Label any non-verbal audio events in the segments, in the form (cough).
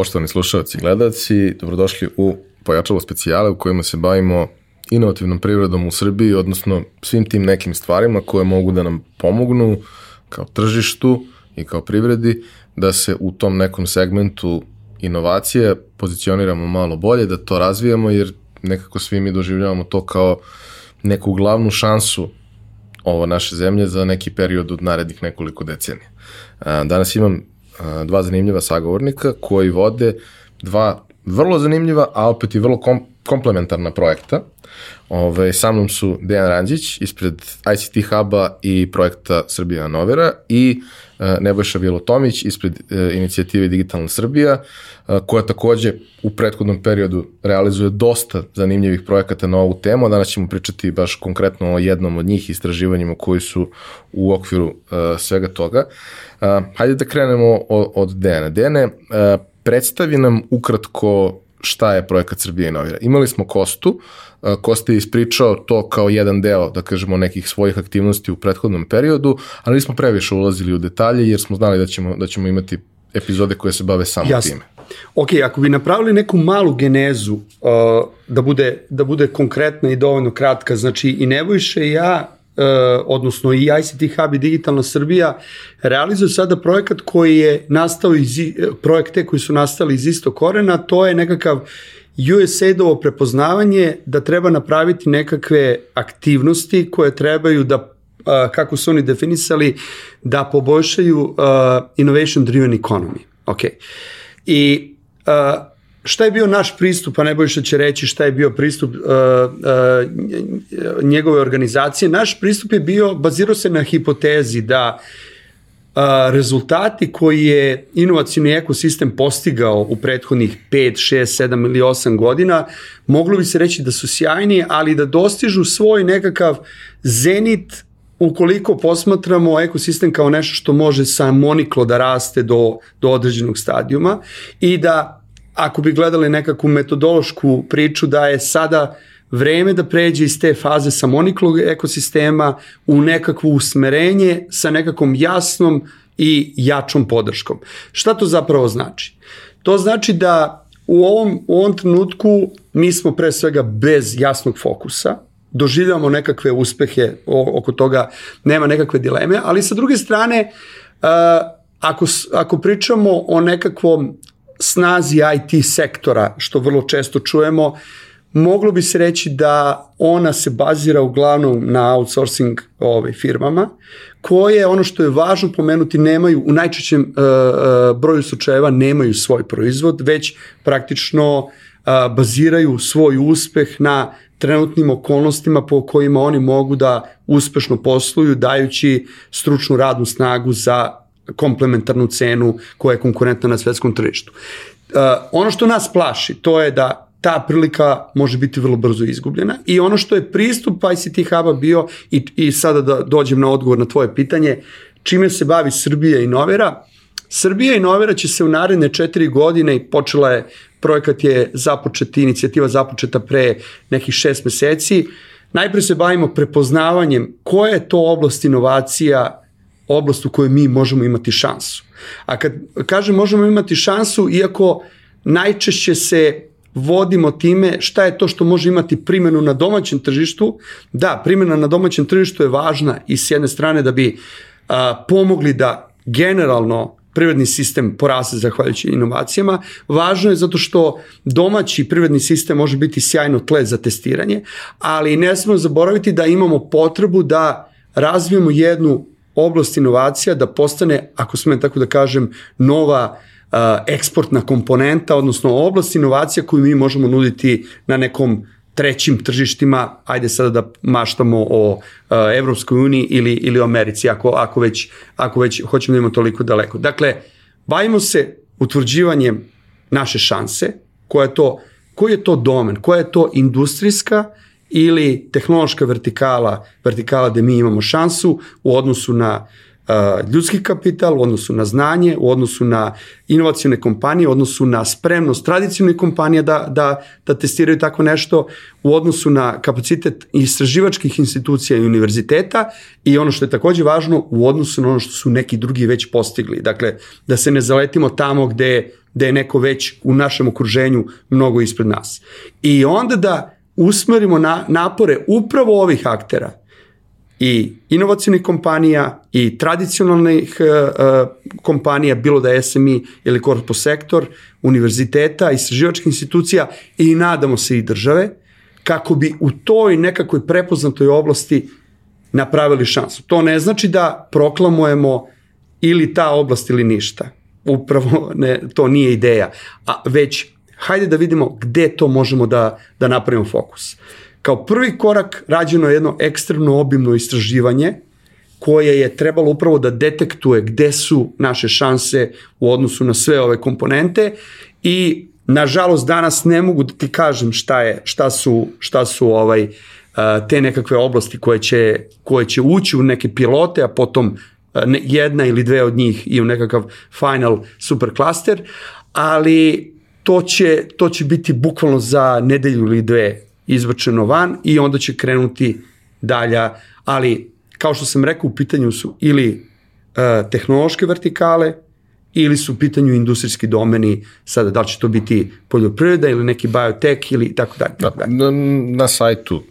Poštovani slušalci i gledalci, dobrodošli u Pojačalo specijale u kojima se bavimo inovativnom privredom u Srbiji, odnosno svim tim nekim stvarima koje mogu da nam pomognu kao tržištu i kao privredi da se u tom nekom segmentu inovacije pozicioniramo malo bolje, da to razvijamo jer nekako svi mi doživljavamo to kao neku glavnu šansu ovo naše zemlje za neki period od narednih nekoliko decenija. Danas imam dva zanimljiva sagovornika koji vode dva vrlo zanimljiva, a opet i vrlo kom, komplementarna projekta. Ove, sa mnom su Dejan Ranđić ispred ICT Huba i projekta Srbija Novera i e, Nebojša Bjelotomić ispred e, inicijative Digitalna Srbija, e, koja takođe u prethodnom periodu realizuje dosta zanimljivih projekata na ovu temu. Danas ćemo pričati baš konkretno o jednom od njih istraživanjima koji su u okviru svega toga. hajde da krenemo od, od Dejana. Dejane, predstavi nam ukratko šta je projekat Srbije inovira. Imali smo Kostu, Kosta je ispričao to kao jedan deo, da kažemo, nekih svojih aktivnosti u prethodnom periodu, ali nismo previše ulazili u detalje jer smo znali da ćemo, da ćemo imati epizode koje se bave samo Jasne. time. Ok, ako bi napravili neku malu genezu uh, da, bude, da bude konkretna i dovoljno kratka, znači i Nebojše i ja odnosno i ICT Hub i Digitalna Srbija realizuju sada projekat koji je nastao iz, projekte koji su nastali iz istog korena, to je nekakav USAID-ovo prepoznavanje da treba napraviti nekakve aktivnosti koje trebaju da uh, kako su oni definisali, da poboljšaju uh, innovation driven economy. Ok. I uh, šta je bio naš pristup, a ne što će reći šta je bio pristup uh, uh, njegove organizacije. Naš pristup je bio, bazirao se na hipotezi da uh, rezultati koji je inovacijni ekosistem postigao u prethodnih 5, 6, 7 ili 8 godina, moglo bi se reći da su sjajni, ali da dostižu svoj nekakav zenit ukoliko posmatramo ekosistem kao nešto što može samoniklo da raste do, do određenog stadijuma i da ako bi gledali nekakvu metodološku priču da je sada vreme da pređe iz te faze samoniklog ekosistema u nekakvo usmerenje sa nekakvom jasnom i jačom podrškom. Šta to zapravo znači? To znači da u ovom, u ovom trenutku mi smo pre svega bez jasnog fokusa, doživljamo nekakve uspehe oko toga, nema nekakve dileme, ali sa druge strane, ako, ako pričamo o nekakvom snazi IT sektora, što vrlo često čujemo, moglo bi se reći da ona se bazira uglavnom na outsourcing ovaj, firmama, koje, ono što je važno pomenuti, nemaju, u najčešćem uh, broju slučajeva nemaju svoj proizvod, već praktično uh, baziraju svoj uspeh na trenutnim okolnostima po kojima oni mogu da uspešno posluju dajući stručnu radnu snagu za komplementarnu cenu koja je konkurentna na svetskom tržištu. Uh, ono što nas plaši, to je da ta prilika može biti vrlo brzo izgubljena i ono što je pristup ICT Hub-a bio i, i sada da dođem na odgovor na tvoje pitanje, čime se bavi Srbija i Novera, Srbija i Novera će se u naredne četiri godine i počela je, projekat je započet, inicijativa započeta pre nekih šest meseci, najpre se bavimo prepoznavanjem koje je to oblast inovacija oblast u kojoj mi možemo imati šansu. A kad kažem možemo imati šansu, iako najčešće se vodimo time šta je to što može imati primjenu na domaćem tržištu. Da, primjena na domaćem tržištu je važna i s jedne strane da bi a, pomogli da generalno privredni sistem poraste zahvaljujući inovacijama. Važno je zato što domaći privredni sistem može biti sjajno tle za testiranje, ali ne smemo zaboraviti da imamo potrebu da razvijemo jednu oblast inovacija da postane, ako smem tako da kažem, nova uh, eksportna komponenta, odnosno oblast inovacija koju mi možemo nuditi na nekom trećim tržištima, ajde sada da maštamo o uh, Evropskoj uniji ili, ili o Americi, ako, ako, već, ako već hoćemo da imamo toliko daleko. Dakle, bavimo se utvrđivanjem naše šanse, koja je to, koji je to domen, koja je to industrijska ili tehnološka vertikala, vertikala gde mi imamo šansu u odnosu na ljudski kapital, u odnosu na znanje, u odnosu na inovacijone kompanije, u odnosu na spremnost tradicionalnih kompanija da, da, da testiraju tako nešto, u odnosu na kapacitet istraživačkih institucija i univerziteta i ono što je takođe važno, u odnosu na ono što su neki drugi već postigli. Dakle, da se ne zaletimo tamo gde da je neko već u našem okruženju mnogo ispred nas. I onda da usmerimo na, napore upravo ovih aktera i inovacijnih kompanija i tradicionalnih uh, kompanija, bilo da je SMI ili korpo sektor, univerziteta, istraživačkih institucija i nadamo se i države, kako bi u toj nekakvoj prepoznatoj oblasti napravili šansu. To ne znači da proklamujemo ili ta oblast ili ništa. Upravo ne, to nije ideja. A već hajde da vidimo gde to možemo da, da napravimo fokus. Kao prvi korak rađeno je jedno ekstremno obimno istraživanje koje je trebalo upravo da detektuje gde su naše šanse u odnosu na sve ove komponente i nažalost danas ne mogu da ti kažem šta je šta su šta su ovaj te nekakve oblasti koje će koje će ući u neke pilote a potom jedna ili dve od njih i u nekakav final super klaster ali to će, to će biti bukvalno za nedelju ili dve izvrčeno van i onda će krenuti dalja, ali kao što sam rekao u pitanju su ili uh, tehnološke vertikale ili su u pitanju industrijski domeni, sada da li će to biti poljoprivreda ili neki biotech ili tako dalje. Tako dalje. Na, na sajtu e,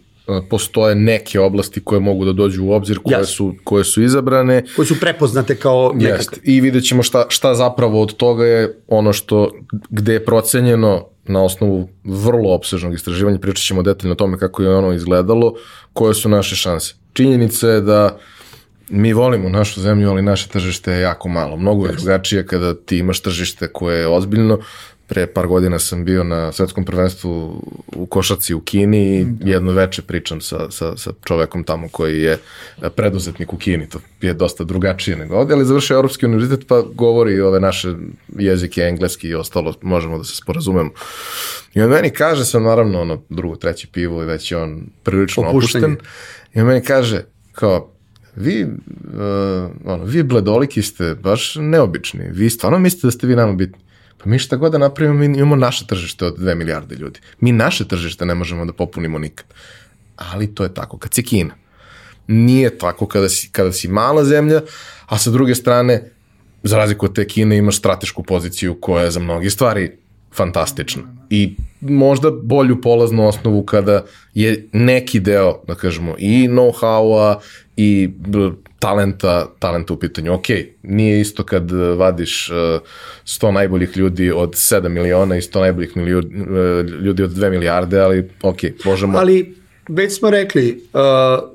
postoje neke oblasti koje mogu da dođu u obzir, koje, yes. su, koje su izabrane. Koje su prepoznate kao nekakve. Jest. I vidjet ćemo šta, šta zapravo od toga je ono što, gde je procenjeno na osnovu vrlo opsežnog istraživanja, pričat ćemo detaljno o tome kako je ono izgledalo, koje su naše šanse. Činjenica je da mi volimo našu zemlju, ali naše tržište je jako malo. Mnogo je drugačije kada ti imaš tržište koje je ozbiljno, Pre par godina sam bio na svetskom prvenstvu u Košaci u Kini i da. jedno veče pričam sa, sa, sa čovekom tamo koji je preduzetnik u Kini. To je dosta drugačije nego ovde, ali završio Europski univerzitet pa govori ove naše jezike, engleski i ostalo, možemo da se sporazumemo. I on meni kaže, sam naravno ono drugo, treće pivo i već je on prilično Opuštenje. opušten. I on meni kaže, kao, vi, uh, ono, vi bledoliki ste baš neobični. Vi stvarno mislite da ste vi nama bitni. Pa mi šta god da napravimo, mi imamo naše tržište od 2 milijarde ljudi. Mi naše tržište ne možemo da popunimo nikad. Ali to je tako. Kad si Kina, nije tako kada si, kada si mala zemlja, a sa druge strane, za razliku od te Kine, imaš stratešku poziciju koja je za mnogi stvari fantastična. I možda bolju polaznu osnovu kada je neki deo, da kažemo, i know-howa i talenta, talenta u pitanju. Ok, nije isto kad vadiš 100 uh, najboljih ljudi od 7 miliona i 100 najboljih uh, ljudi od 2 milijarde, ali ok, možemo... Ali već smo rekli,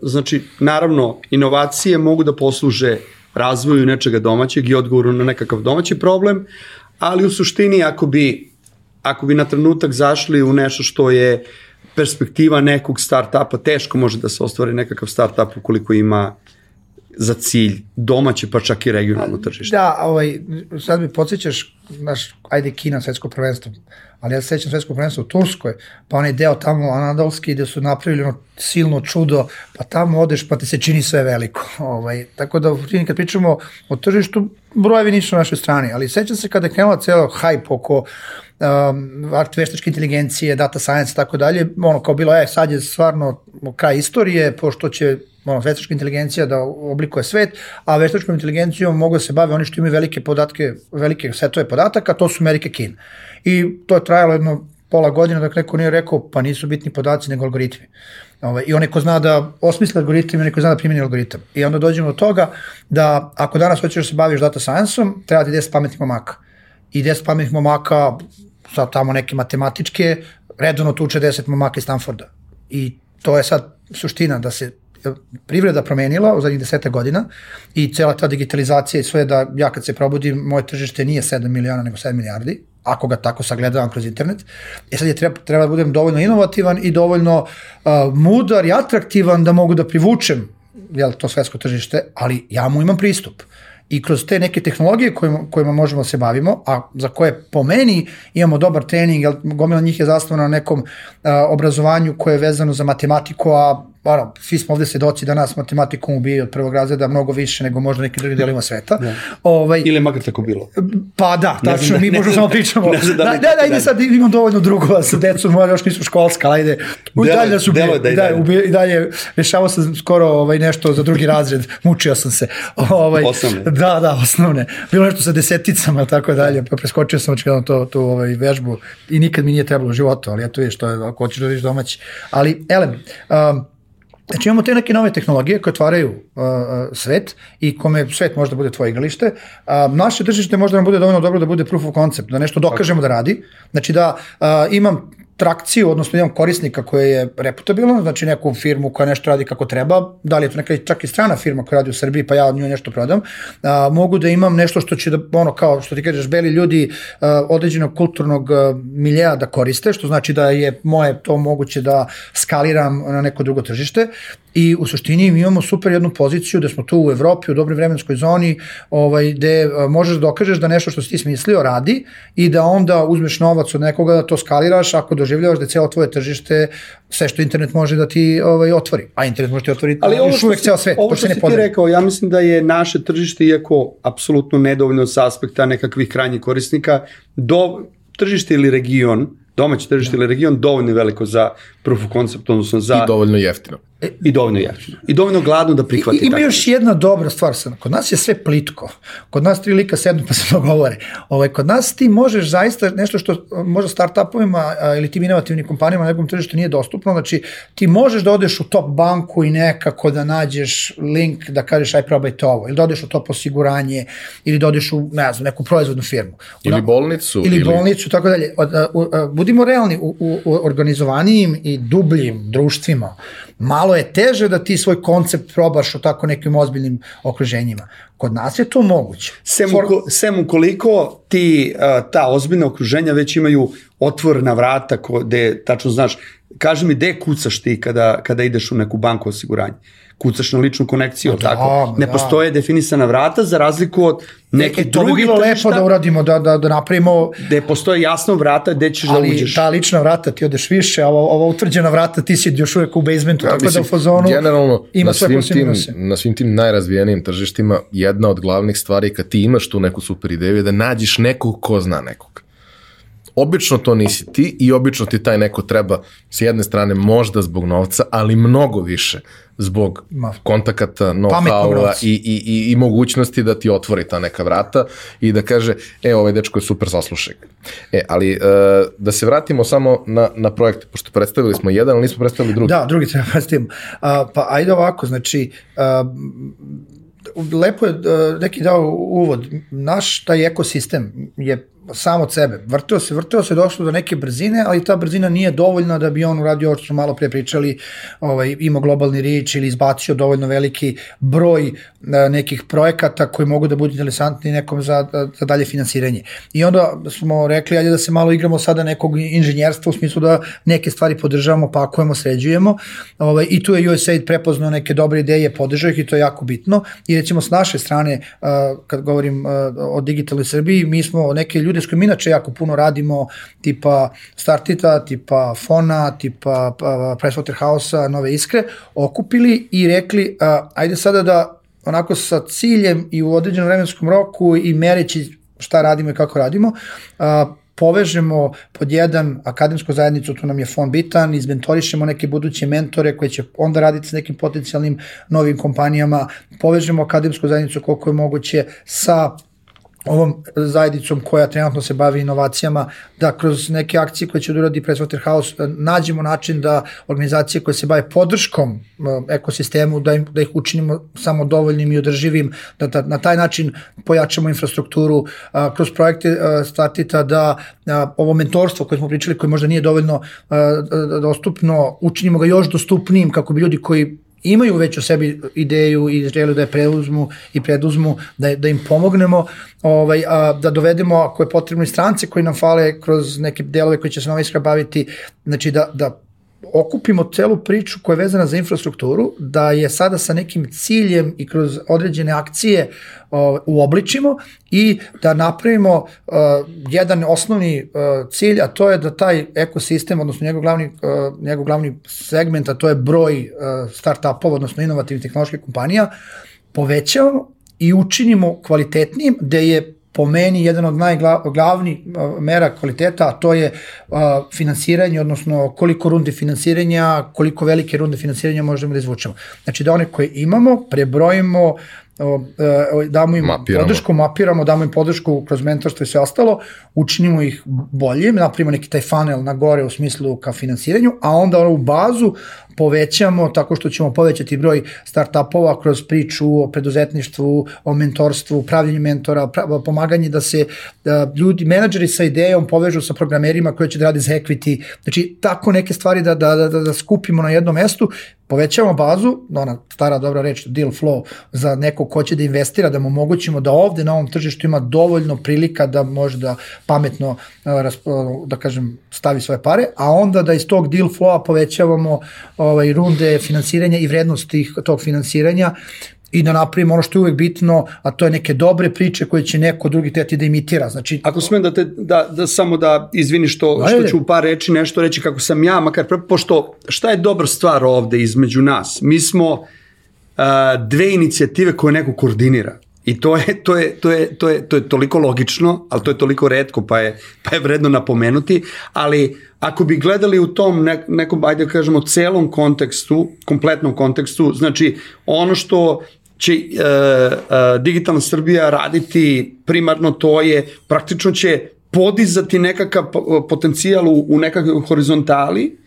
znači, naravno, inovacije mogu da posluže razvoju nečega domaćeg i odgovoru na nekakav domaći problem, ali u suštini ako bi, ako bi na trenutak zašli u nešto što je perspektiva nekog startupa, teško može da se ostvari nekakav startup ukoliko ima za cilj domaće pa čak i regionalno tržište. Da, ovaj, sad mi podsjećaš, naš, ajde Kina, svetsko prvenstvo, ali ja se sećam svetsko prvenstvo u Turskoj, pa onaj deo tamo anadolski gde su napravili ono silno čudo, pa tamo odeš pa ti se čini sve veliko. (laughs) Ovaj, tako da kad pričamo o tržištu, brojevi nisu na našoj strani, ali sećam se kada je krenula celo hype oko um, veštačke inteligencije, data science i tako dalje, ono kao bilo, e, sad je stvarno kraj istorije, pošto će ono, veštačka inteligencija da oblikuje svet, a veštačkom inteligencijom mogu da se bave oni što imaju velike podatke, velike setove podataka, to su Amerike Kine. I to je trajalo jedno pola godina dok neko nije rekao pa nisu bitni podaci nego algoritmi. Ove, ovaj, I onaj ko zna da osmisli algoritam i onaj ko zna da primjeni algoritam. I onda dođemo do toga da ako danas hoćeš da se baviš data science-om, treba ti 10 pametnih momaka. I 10 pametnih momaka, sa tamo neke matematičke, redovno tuče 10 momaka iz Stanforda. I to je sad suština da se privreda promenila u zadnjih deseta godina i cela ta digitalizacija i sve da ja kad se probudim, moje tržište nije 7 miliona nego 7 milijardi, ako ga tako sagledavam kroz internet. E sad je treba, treba da budem dovoljno inovativan i dovoljno uh, mudar i atraktivan da mogu da privučem jel, to svetsko tržište, ali ja mu imam pristup. I kroz te neke tehnologije kojima, kojima možemo da se bavimo, a za koje po meni imamo dobar trening, jer gomila njih je zasnovana na nekom uh, obrazovanju koje je vezano za matematiku, a ono, svi smo ovde svedoci da nas matematikom ubije od prvog razreda mnogo više nego možda nekim drugim delima sveta. Da. Ovaj, Ili makar tako bilo. Pa da, Ne tačno, mi ne možemo samo pričamo. ne znam da Da, da, da, dalje. sad, imam dovoljno drugova sa decom, moja još nisu školska, ajde. Delo- dalje nas ubije, delo da i i dalje, ubije, i dalje, rešavao sam skoro ovaj, nešto za drugi razred, mučio sam se. Ovaj, Osnovne. Da, da, osnovne. Bilo nešto sa deseticama i tako dalje, pa preskočio sam očigledno to, tu ovaj, vežbu i nikad mi nije trebalo u životu, ali eto vidiš, to je, ako hoćeš da vidiš domaći. Ali, elem, um, Znači imamo te neke nove tehnologije koje otvaraju uh, svet i kome svet može da bude tvoje igralište. Uh, naše tržište može da nam bude dovoljno dobro da bude proof of concept, da nešto dokažemo da radi. Znači da uh, imam trakciju, odnosno imam korisnika koja je reputabilna, znači neku firmu koja nešto radi kako treba, da li je to neka čak i strana firma koja radi u Srbiji, pa ja od nju nešto prodam, a, mogu da imam nešto što će da, ono kao što ti kažeš, beli ljudi a, određenog kulturnog a, miljeja da koriste, što znači da je moje to moguće da skaliram na neko drugo tržište i u suštini mi imamo super jednu poziciju da smo tu u Evropi, u dobroj vremenskoj zoni, ovaj, gde a, možeš da dokažeš da nešto što si ti smislio radi i da onda uzmeš novac od nekoga da to skaliraš ako doživljavaš da je celo tvoje tržište sve što internet može da ti ovaj, otvori. A internet može ti otvoriti Ali ovo još što, uvek ceo svet. ovo to što ne si ti rekao, ja mislim da je naše tržište, iako apsolutno nedovoljno sa aspekta nekakvih krajnjih korisnika, do, tržište ili region, domaće tržište ili region dovoljno veliko za proof of concept, odnosno za... I dovoljno jeftino. I dovoljno jeftino. I dovoljno gladno da prihvati. I, ima tako još jedna dobra stvar, sad, kod nas je sve plitko. Kod nas tri lika sednu pa se (laughs) dogovore. Ovaj, kod nas ti možeš zaista nešto što možda startupovima ili tim inovativnim kompanijama na nekom tržištu nije dostupno, znači ti možeš da odeš u top banku i nekako da nađeš link da kažeš aj probajte ovo, ili da odeš u top osiguranje, ili da odeš u, ne znam, neku proizvodnu firmu. Ili bolnicu. ili, ili bolnicu, tako dalje. Budimo realni, u, u, u organizovanijim i dubljim društvima, malo je teže da ti svoj koncept probaš u tako nekim ozbiljnim okruženjima. Kod nas je to moguće. Sem, For- uko, sem ukoliko ti uh, ta ozbiljna okruženja već imaju otvorena vrata ko, gde tačno znaš, kaži mi gde kucaš ti kada, kada ideš u neku banku osiguranja? Kucaš na ličnu konekciju, da, tako? ma Ne da. postoje definisana vrata za razliku od nekih E, to bi drugih bilo lepo da uradimo, da, da, da napravimo gde postoje jasno vrata gde ćeš da ali uđeš. ta lična vrata ti odeš više, a ova, ova utvrđena vrata ti si još uvek u basementu, Ja, tako da mislim, u fazonu generalno, ima na sve tim, minuse. na svim tim najrazvijenijim tržištima, jedna od glavnih stvari kad ti imaš tu neku super ideju je da nađeš nekog ko zna nekog. Obično to nisi ti i obično ti taj neko treba s jedne strane možda zbog novca, ali mnogo više zbog Ma. kontakata, know-howa i, i, i, i mogućnosti da ti otvori ta neka vrata i da kaže, e, ovaj dečko je super saslušaj. ga. E, ali e, da se vratimo samo na, na projekte, pošto predstavili smo jedan, ali nismo predstavili drugi. Da, drugi treba predstavimo. A, pa ajde ovako, znači, a, lepo je a, neki dao uvod. Naš taj ekosistem je sam od sebe. Vrteo se, vrteo se, došlo do neke brzine, ali ta brzina nije dovoljna da bi on uradio ovo što smo malo pre pričali, ovaj, imao globalni rič ili izbacio dovoljno veliki broj a, nekih projekata koji mogu da budu interesantni nekom za, za dalje finansiranje. I onda smo rekli, ajde da se malo igramo sada nekog inženjerstva u smislu da neke stvari podržavamo, pakujemo, sređujemo. Ovaj, I tu je USAID prepoznao neke dobre ideje, podržao ih i to je jako bitno. I recimo s naše strane, uh, kad govorim uh, o digitalnoj Srbiji, mi smo neke ljude s kojima inače jako puno radimo, tipa Startita, tipa Fona, tipa uh, Pricewaterhouse-a, Nove Iskre, okupili i rekli, uh, ajde sada da onako sa ciljem i u određenom vremenskom roku i mereći šta radimo i kako radimo, a, povežemo pod jedan akademsku zajednicu, tu nam je fond bitan, izmentorišemo neke buduće mentore koji će onda raditi s nekim potencijalnim novim kompanijama, povežemo akademsku zajednicu koliko je moguće sa ovom zajednicom koja trenutno se bavi inovacijama, da kroz neke akcije koje će da uradi Pricewaterhouse nađemo način da organizacije koje se bave podrškom e, ekosistemu, da, im, da ih učinimo samo dovoljnim i održivim, da, da na taj način pojačamo infrastrukturu a, kroz projekte a, Startita, da a, ovo mentorstvo koje smo pričali, koje možda nije dovoljno a, a, dostupno, učinimo ga još dostupnijim kako bi ljudi koji imaju već u sebi ideju i želju da je preuzmu i preduzmu, da, da im pomognemo, ovaj, a, da dovedemo, ako je potrebno i strance koji nam fale kroz neke delove koji će se Nova Iskra baviti, znači da, da okupimo celu priču koja je vezana za infrastrukturu, da je sada sa nekim ciljem i kroz određene akcije o, uobličimo i da napravimo uh, jedan osnovni uh, cilj, a to je da taj ekosistem, odnosno njegov glavni, uh, njegov glavni segment, a to je broj uh, start-upova, odnosno inovativnih tehnoloških kompanija, povećavamo i učinimo kvalitetnijim, gde je po meni jedan od najglavnijih mera kvaliteta, a to je finansiranje, odnosno koliko runde finansiranja, koliko velike runde finansiranja možemo da izvučemo. Znači da one koje imamo, prebrojimo, damo im mapiramo. podršku, mapiramo, damo im podršku kroz mentorstvo i sve ostalo, učinimo ih boljim, napravimo neki taj funnel na gore u smislu ka finansiranju, a onda u bazu povećamo tako što ćemo povećati broj startupova kroz priču o preduzetništvu, o mentorstvu, pravljenju mentora, pomaganje da se da ljudi, menadžeri sa idejom povežu sa programerima koji će da rade za equity, znači tako neke stvari da, da, da, da skupimo na jednom mestu, povećamo bazu, ona stara dobra reč, deal flow, za neko ko će da investira, da mu omogućimo da ovde na ovom tržištu ima dovoljno prilika da može da pametno, da kažem, stavi svoje pare, a onda da iz tog deal flowa povećavamo ovaj, runde finansiranja i vrednost tih, tog finansiranja i da napravimo ono što je uvek bitno, a to je neke dobre priče koje će neko drugi teti da imitira. Znači, Ako smem da, te, da, da samo da izvini što, Ajde. što ću u par reči nešto reći kako sam ja, makar pošto šta je dobra stvar ovde između nas? Mi smo uh, dve inicijative koje neko koordinira. I to je, to je, to je, to je, to je toliko logično, ali to je toliko redko, pa je, pa je vredno napomenuti, ali ako bi gledali u tom ne, nekom, ajde da kažemo, celom kontekstu, kompletnom kontekstu, znači ono što će e, e, digitalna Srbija raditi primarno to je, praktično će podizati nekakav potencijal u, u nekakvoj horizontali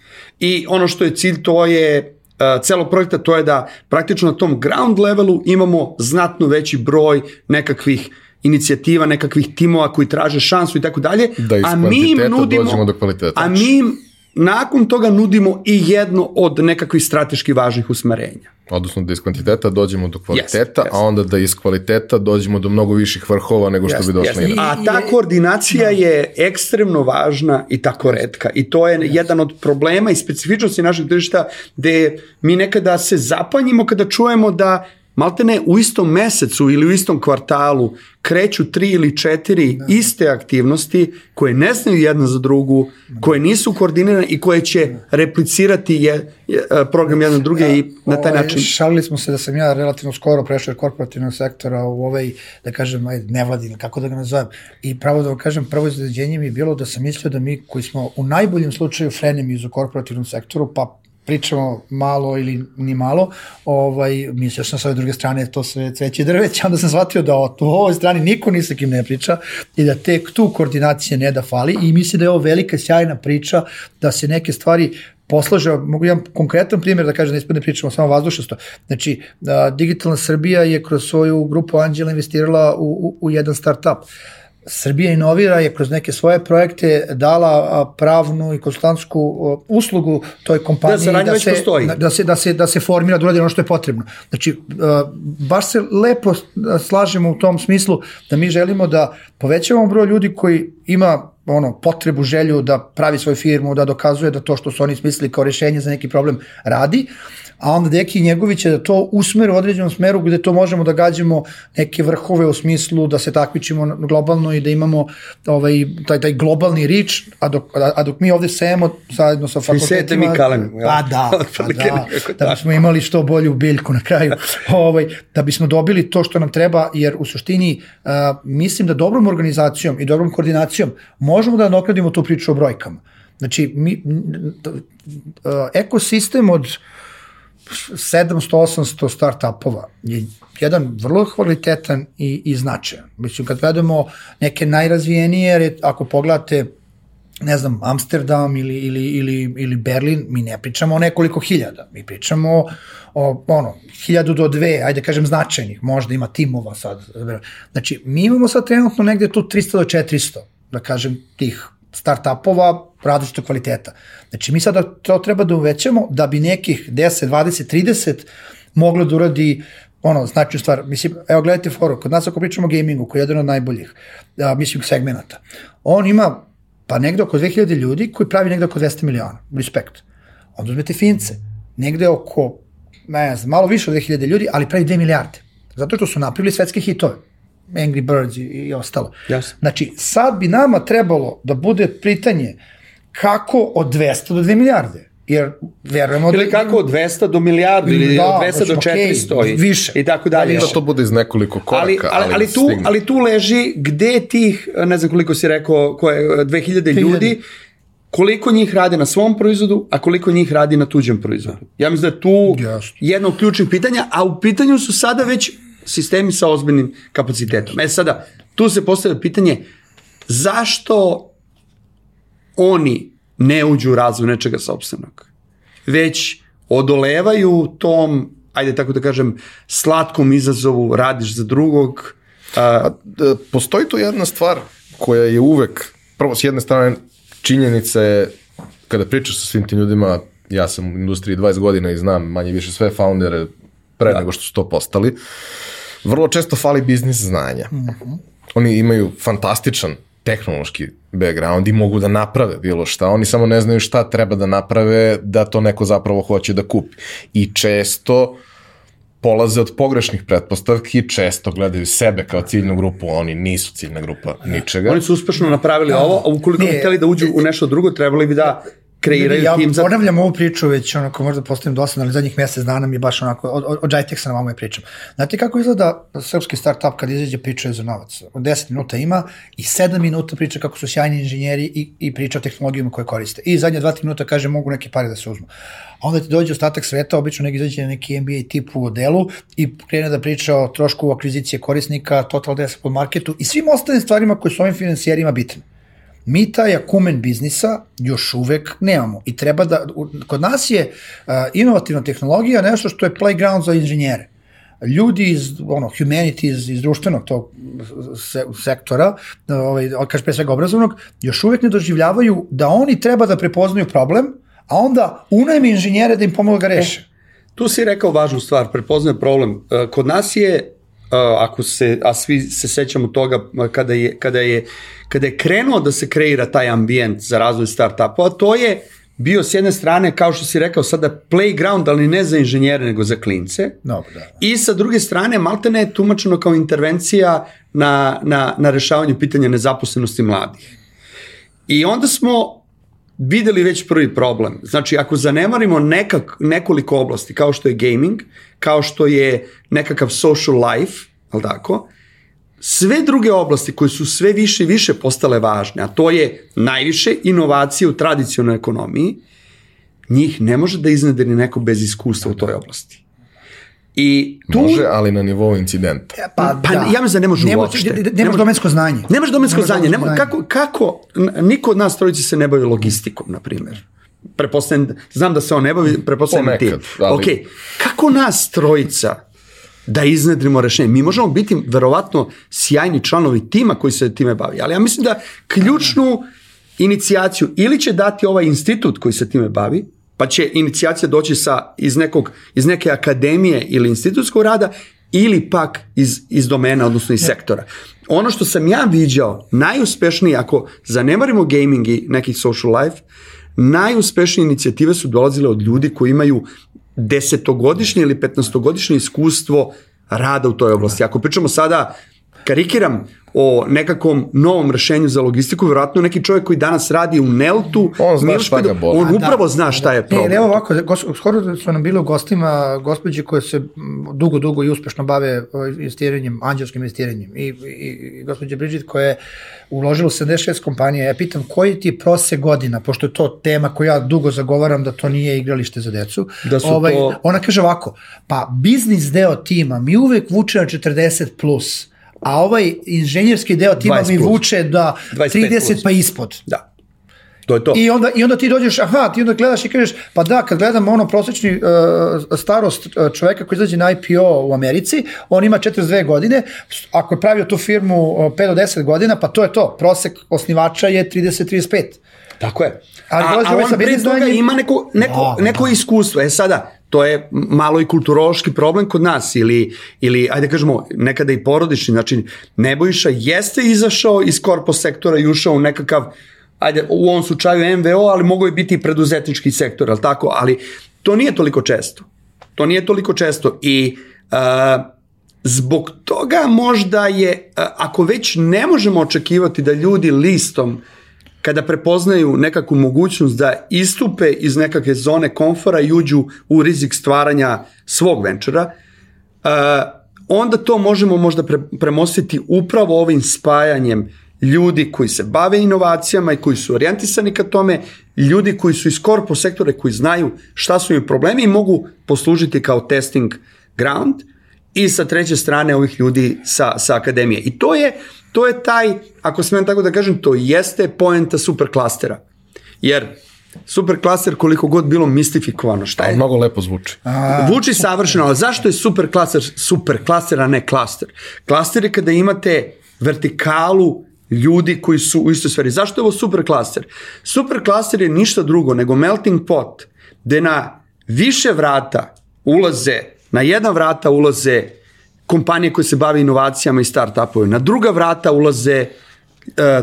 i ono što je cilj to je Uh, celog projekta, to je da praktično na tom ground levelu imamo znatno veći broj nekakvih inicijativa, nekakvih timova koji traže šansu i tako dalje, da a mi im nudimo, do. A mi im nakon toga nudimo i jedno od nekakvih strateški važnih usmerenja. Odnosno da iz kvantiteta dođemo do kvaliteta, yes, yes. a onda da iz kvaliteta dođemo do mnogo viših vrhova nego što yes, bi došli. Yes. A ta koordinacija je ekstremno važna i tako redka. I to je yes. jedan od problema i specifičnosti našeg tržišta gde mi nekada se zapanjimo kada čujemo da maltene u istom mesecu ili u istom kvartalu kreću tri ili četiri da. iste aktivnosti koje ne znaju jedna za drugu, koje nisu koordinirane i koje će da. replicirati je, je program jedan druge ja, i na taj ovaj, način. Šalili smo se da sam ja relativno skoro prešao od korporativnog sektora u ovaj, da kažem, nevladin, kako da ga nazovem. I pravo da vam kažem, prvo izveđenje mi je bilo da sam mislio da mi koji smo u najboljem slučaju frenemi u korporativnom sektoru, pa pričamo malo ili ni malo, ovaj, mislio sam sa ove druge strane to sve cveće drveće, onda sam shvatio da o, ovoj strani niko ni sa kim ne priča i da tek tu koordinacije ne da fali i mislim da je ovo velika sjajna priča da se neke stvari poslaže, mogu jedan konkretan primjer da kažem, da ispadne pričamo samo vazdušasto. Znači, Digitalna Srbija je kroz svoju grupu Anđela investirala u, u, u jedan startup. Uh, Srbija inovira je kroz neke svoje projekte dala pravnu i konsultantsku uslugu toj kompaniji da, da, se, da, se, da, se, da se formira, da uradi ono što je potrebno. Znači, baš se lepo slažemo u tom smislu da mi želimo da povećavamo broj ljudi koji ima ono, potrebu, želju da pravi svoju firmu, da dokazuje da to što su oni smislili kao rešenje za neki problem radi, a onda Deki Njegović je da to usmeri u određenom smeru gde to možemo da gađamo neke vrhove u smislu da se takmičimo globalno i da imamo ovaj, taj, taj globalni rič, a dok, a, a dok mi ovde sejemo zajedno sa fakultetima... mi kalem. Pa da, (laughs) pa da, da bismo imali što bolju biljku na kraju, ovaj, da bismo dobili to što nam treba, jer u suštini uh, mislim da dobrom organizacijom i dobrom koordinacijom možemo da nadoknadimo tu priču o brojkama. Znači, mi, uh, ekosistem od 700-800 startupova je jedan vrlo kvalitetan i, i značajan. Mislim, kad gledamo neke najrazvijenije, ako pogledate ne znam, Amsterdam ili, ili, ili, ili Berlin, mi ne pričamo o nekoliko hiljada, mi pričamo o, ono, hiljadu do dve, ajde kažem značajnih, možda ima timova sad. Znači, mi imamo sad trenutno negde tu 300 do 400, da kažem, tih startupova različitog kvaliteta. Znači mi sada to treba da uvećamo da bi nekih 10, 20, 30 moglo da uradi ono, znači stvar, mislim, evo gledajte foru, kod nas ako pričamo o gamingu, koji je jedan od najboljih, a, mislim, segmenta, on ima pa negde oko 2000 ljudi koji pravi negde oko 200 miliona, respekt. Onda uzmete Fince, negde oko, ne znam, malo više od 2000 ljudi, ali pravi 2 milijarde. Zato što su napravili svetske hitove. Angry Birds i, i ostalo. Jasno. Znači, sad bi nama trebalo da bude pitanje kako od 200 do 2 milijarde. Jer verujemo Ili kako od 200 do milijardu, ili Da, od 200 do znači, okej, 400 i, više. i tako dalje. Da to bude iz nekoliko koraka, ali, ali, ali, tu, stigne. ali tu leži gde tih, ne znam koliko si rekao, koje, 2000 ljudi, koliko njih rade na svom proizvodu, a koliko njih radi na tuđem proizvodu. Ja mislim da je tu Jasno. jedno od ključnih pitanja, a u pitanju su sada već sistemi sa ozbiljnim kapacitetom. E sada, tu se postavlja pitanje zašto oni ne uđu u razvoj nečega sobstvenog, već odolevaju tom, ajde tako da kažem, slatkom izazovu, radiš za drugog, a, E, Postoji tu jedna stvar koja je uvek, prvo s jedne strane činjenica je, kada pričaš sa svim tim ljudima, ja sam u industriji 20 godina i znam manje više sve foundere pre nego što su to postali, vrlo često fali biznis znanja. Oni imaju fantastičan tehnološki background i mogu da naprave bilo šta, oni samo ne znaju šta treba da naprave da to neko zapravo hoće da kupi. I često polaze od pogrešnih pretpostavki, često gledaju sebe kao ciljnu grupu, a oni nisu ciljna grupa ničega. oni su uspešno napravili ovo, a ukoliko bi hteli da uđu u nešto drugo, trebali bi da kreiraju ja tim za... ponavljam ovu priču već onako možda postavim dosadno, ali zadnjih mesec dana mi je baš onako, od, od, od Jitexa na vama je pričam. Znate kako izgleda srpski startup kad izađe priča za novac? Od 10 minuta ima i 7 minuta priča kako su sjajni inženjeri i, i priča o tehnologijama koje koriste. I zadnje 2-3 minuta kaže mogu neke pare da se uzmu. A onda ti dođe ostatak sveta, obično neki izađe na neki MBA tip u delu i krene da priča o trošku akvizicije korisnika, total addressable marketu i svim ostalim stvarima koji su ovim financijerima bitne mi taj akumen biznisa još uvek nemamo i treba da, kod nas je inovativna tehnologija nešto što je playground za inženjere. Ljudi iz ono, humanities, iz društvenog tog se, sektora, ovaj, kaže pre svega obrazovnog, još uvek ne doživljavaju da oni treba da prepoznaju problem, a onda unajme inženjere da im pomogu ga reše. Tu si rekao važnu stvar, prepoznaje problem. E, Kod nas je, e, ako se, a svi se sećamo toga kada je, kada je, kada je krenuo da se kreira taj ambijent za razvoj startupova, to je bio s jedne strane, kao što si rekao sada, playground, ali ne za inženjere, nego za klince. Dobro, da. I sa druge strane, maltene je tumačeno kao intervencija na, na, na rešavanju pitanja nezaposlenosti mladih. I onda smo videli već prvi problem. Znači, ako zanemarimo nekak, nekoliko oblasti, kao što je gaming, kao što je nekakav social life, ali tako, sve druge oblasti koje su sve više i više postale važne, a to je najviše inovacije u tradicionalnoj ekonomiji, njih ne može da iznede ni neko bez iskustva u toj oblasti. I tu... Može, ali na nivou incidenta. Pa, pa ja mislim da ne može ne uopšte. Ne, Ne nemaš može- domensko znanje. Nemaš domensko Nemaš znanje. domensko Nema, znanje. kako, kako, n- niko od nas trojice se ne bavi logistikom, na primjer. Prepostavljam, znam da se on ne bavi, prepostavljam ti. Ali- Ok, kako nas trojica da iznedrimo rešenje? Mi možemo biti verovatno sjajni članovi tima koji se time bavi, ali ja mislim da ključnu inicijaciju ili će dati ovaj institut koji se time bavi, pa će inicijacija doći sa, iz, nekog, iz neke akademije ili institutskog rada, ili pak iz, iz domena, odnosno iz sektora. Ono što sam ja viđao, najuspešniji, ako zanemarimo gaming i nekih social life, najuspešnije inicijative su dolazile od ljudi koji imaju desetogodišnje ili petnastogodišnje iskustvo rada u toj oblasti. Ako pričamo sada, karikiram, o nekakvom novom rešenju za logistiku, vjerojatno neki čovjek koji danas radi u Neltu, On zna šta ga da- boli. on da. upravo zna šta je problem. Ne, evo ovako, gos, skoro su nam bile u gostima gospođe koje se dugo, dugo i uspešno bave o, investiranjem, anđelskim investiranjem. I, i, i gospođa Bridget koja je uložila u 76 kompanija, ja pitam koji ti je prose godina, pošto je to tema koju ja dugo zagovaram da to nije igralište za decu. Da su ovaj, to- Ona kaže ovako, pa biznis deo tima mi uvek vuče na 40 plus, a ovaj inženjerski deo tima 20 mi vuče da 25 30 plus. pa ispod. Da. To je to. I onda, I onda ti dođeš, aha, ti onda gledaš i kažeš, pa da, kad gledam ono prosječni uh, starost uh, čoveka koji izađe na IPO u Americi, on ima 42 godine, ako je pravio tu firmu uh, 5 do 10 godina, pa to je to, prosek osnivača je 30-35. Tako je. Ali a, a on pre toga ima neko, neko, Da, neko da. iskustvo. E sada, to je malo i kulturološki problem kod nas ili, ili ajde kažemo, nekada i porodični. Znači, Nebojša jeste izašao iz korpo sektora i ušao u nekakav ajde, u ovom slučaju MVO, ali mogu je biti i preduzetnički sektor, ali tako, ali to nije toliko često. To nije toliko često i uh, zbog toga možda je, uh, ako već ne možemo očekivati da ljudi listom kada prepoznaju nekakvu mogućnost da istupe iz nekakve zone komfora i uđu u rizik stvaranja svog venčera, uh, onda to možemo možda pre, premostiti upravo ovim spajanjem ljudi koji se bave inovacijama i koji su orijentisani ka tome, ljudi koji su iz korpo sektore koji znaju šta su im problemi i mogu poslužiti kao testing ground i sa treće strane ovih ljudi sa, sa akademije. I to je, to je taj, ako smem tako da kažem, to jeste poenta superklastera. Jer superklaster koliko god bilo mistifikovano, šta je? Mnogo lepo zvuči. A, Vuči savršeno, ali zašto je superklaster superklaster, a ne klaster? Klaster je kada imate vertikalu ljudi koji su u istoj sferi. Zašto je ovo super klaster? Super klaster je ništa drugo nego melting pot, gde na više vrata ulaze, na jedna vrata ulaze kompanije koje se bave inovacijama i start-upove, na druga vrata ulaze e,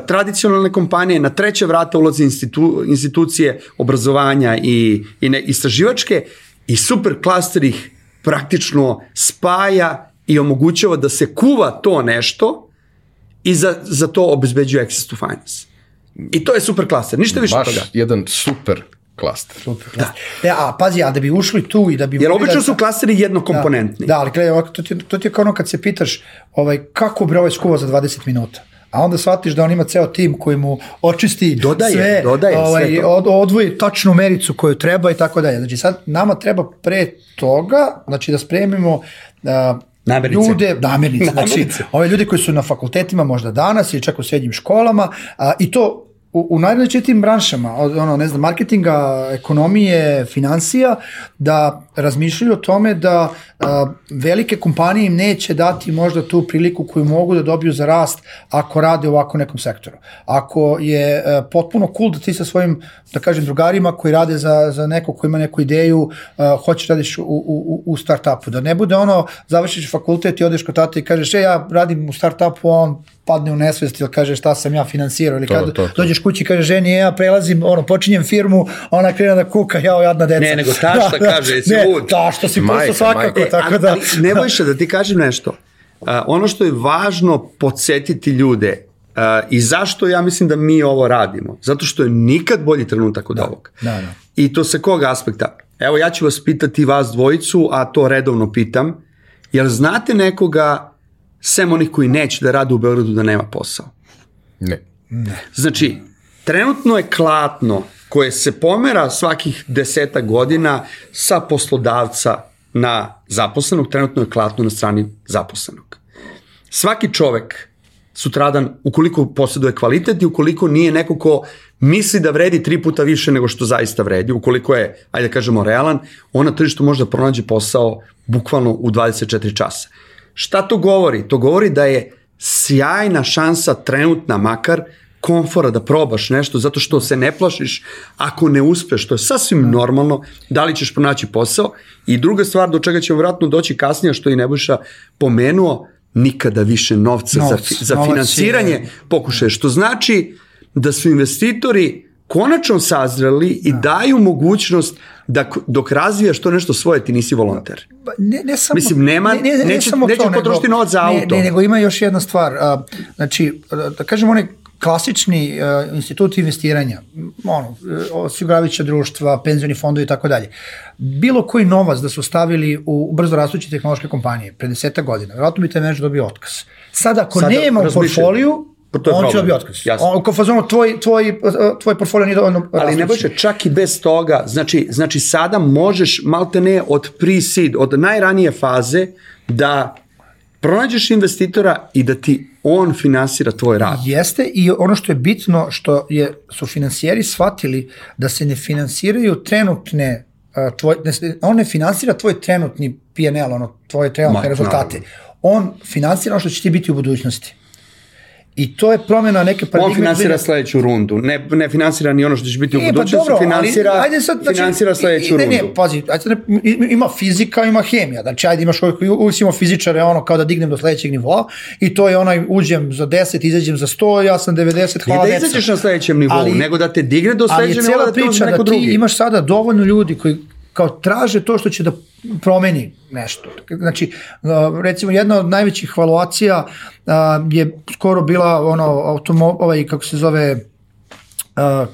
tradicionalne kompanije, na treće vrata ulaze institu, institucije obrazovanja i, i ne, istraživačke i super klaster ih praktično spaja i omogućava da se kuva to nešto i za, za to obezbeđuje access to finance. I to je super klaster, ništa više Baš toga. jedan super klaster. Super, da. E, a pazi, a da bi ušli tu i da bi... Jer obično da, su klasteri jednokomponentni. Da, da ali gledaj, ovako, to ti, to ti je kao ono kad se pitaš ovaj, kako bre ovaj skuva za 20 minuta. A onda shvatiš da on ima ceo tim koji mu očisti Dodaje, sve, dodaje ovaj, sve to. od, odvoji tačnu mericu koju treba i tako dalje. Znači sad nama treba pre toga, znači da spremimo uh, Namirnice. ljude, namirnice, znači Namirnice. ove ljude koji su na fakultetima možda danas ili čak u srednjim školama a, i to u, u najrazličitim branšama, od, ono, ne znam, marketinga, ekonomije, financija, da razmišljaju o tome da a, velike kompanije im neće dati možda tu priliku koju mogu da dobiju za rast ako rade ovako nekom sektoru. Ako je a, potpuno cool da ti sa svojim, da kažem, drugarima koji rade za, za neko ko ima neku ideju, a, hoćeš radiš u, u, u startupu, da ne bude ono, završiš fakultet i odeš kod tata i kažeš, e, ja radim u startupu, a on padne u nesvest ili kaže šta sam ja finansirao ili To, kad to, to. dođeš kući i kaže ženi e, ja prelazim, ono, počinjem firmu, a ona krene da kuka, jao, jadna deca. Ne, nego tašta (laughs) kaže, jesi ne, lud? tašta si Majka, pusto svakako, majka. tako ali, da... ali ne bojiš da ti kažem nešto. Uh, ono što je važno podsjetiti ljude uh, i zašto ja mislim da mi ovo radimo. Zato što je nikad bolji trenutak od ovog. da, da. I to sa kog aspekta? Evo ja ću vas pitati vas dvojicu, a to redovno pitam. Jel znate nekoga, sem onih koji neće da rade u Beogradu, da nema posao? Ne. Znači, trenutno je klatno koje se pomera svakih deseta godina sa poslodavca na zaposlenog, trenutno je klatno na strani zaposlenog. Svaki čovek sutradan, ukoliko posjeduje kvalitet i ukoliko nije neko ko misli da vredi tri puta više nego što zaista vredi, ukoliko je, ajde da kažemo, realan, on na tržištu može da pronađe posao bukvalno u 24 časa. Šta to govori? To govori da je sjajna šansa trenutna makar komfora da probaš nešto zato što se ne plašiš ako ne uspeš, to je sasvim normalno, da li ćeš pronaći posao. I druga stvar do čega ćemo vratno doći kasnije što i Nebojša pomenuo, nikada više novca Novac, za, za finansiranje je- pokušaje, što znači da su investitori konačno sazreli i daju mogućnost da dok razvijaš to nešto svoje ti nisi volonter. Ba, ne, ne samo, Mislim, nema- neće- neće potrošiti novac za ne, auto. Ne, nego ima još jedna stvar. Znači, da kažem, onaj klasični uh, institut investiranja, ono, osiguravajuća društva, penzioni fondovi i tako dalje. Bilo koji novac da su stavili u brzo rastuće tehnološke kompanije pre deseta godina, vjerojatno bi taj menadžer dobio otkaz. Sad ako Sada nema u portfoliju, Pa to je on će problem. dobiti otkaz. Jasno. On, kao fazonu, tvoj, tvoj, tvoj portfolio nije dovoljno Ali ne bože, čak i bez toga, znači, znači sada možeš malte ne od pre-seed, od najranije faze da pronađeš investitora i da ti on finansira tvoj rad. Jeste i ono što je bitno što je su finansijeri shvatili da se ne finansiraju trenutne uh, tvoj, ne, se- on ne finansira tvoj trenutni PNL, ono, tvoje trenutne Ma, rezultate. On finansira ono što će ti biti u budućnosti. I to je promjena neke paradigme. On finansira sledeću rundu, ne, ne finansira ni ono što će biti u E, pa budućnosti, dobro, finansira, ali, ajde sad, znači, finansira sledeću ne, rundu. Ne, pazi, ajde, ne, ima fizika, ima hemija, znači ajde imaš uvijek, imamo fizičare, ono, kao da dignem do sledećeg nivoa i to je onaj, uđem za 10, izađem za 100, ja sam 90, hvala Nije da izađeš na sledećem nivou, Ali- nego da te digne do Ali sledećeg nivoa cijela da te uzme priča da neko ti drugi. imaš sada dovoljno ljudi koji kao traže to što će da promeni nešto. Znači, recimo jedna od najvećih valuacija je skoro bila ono automo, ovaj kako se zove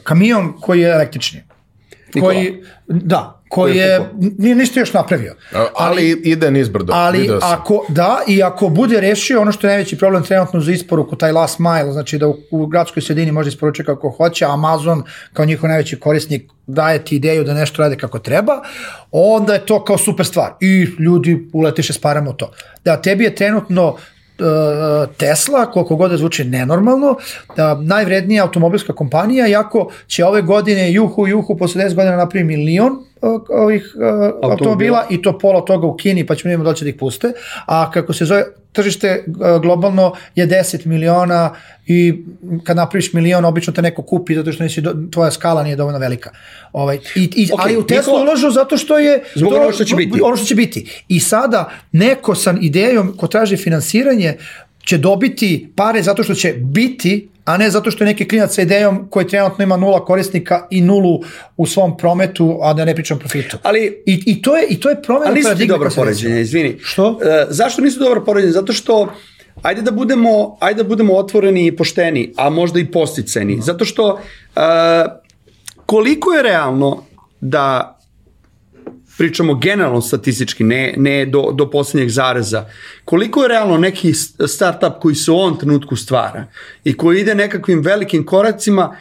kamion koji je električni. Nikola. Koji da, koji je nije ništa još napravio. A- Ali ide nizbrdo. Ali ako, da, i ako bude rešio ono što je najveći problem trenutno za isporuku, taj last mile, znači da u, u gradskoj sredini može isporučiti kako hoće, Amazon kao njihov najveći korisnik daje ti ideju da nešto rade kako treba, onda je to kao super stvar. I ljudi uletiše s parama u to. Da, tebi je trenutno Tesla, koliko god da zvuči nenormalno, da, najvrednija automobilska kompanija, iako će ove godine juhu, juhu, posle 10 godina napravi milion e, ovih e, automobila. i to pola toga u Kini, pa ćemo vidjeti da će da ih puste, a kako se zove, tržište e, globalno je 10 miliona i kad napraviš milion, obično te neko kupi zato što nisi, do, tvoja skala nije dovoljno velika. Ovaj, i, i, Ok, ali u Tesla ulažu zato što je... Zbog to- onoga što će biti. Ono što će biti. I sada neko sa idejom ko traži finansiranje će dobiti pare zato što će biti, a ne zato što je neki klinac sa idejom koji trenutno ima nula korisnika i nulu u svom prometu, a da ne pričam profitu. Ali- I, i, to, je, i to je promena Ali nisu ti dobro poređenje, izvini. Što? E, zašto nisu dobro poređenje? Zato što ajde da budemo, ajde da budemo otvoreni i pošteni, a možda i posticeni. Zato što e, koliko je realno da pričamo generalno statistički, ne, ne do, do posljednjeg zareza, koliko je realno neki startup koji se u ovom trenutku stvara i koji ide nekakvim velikim koracima,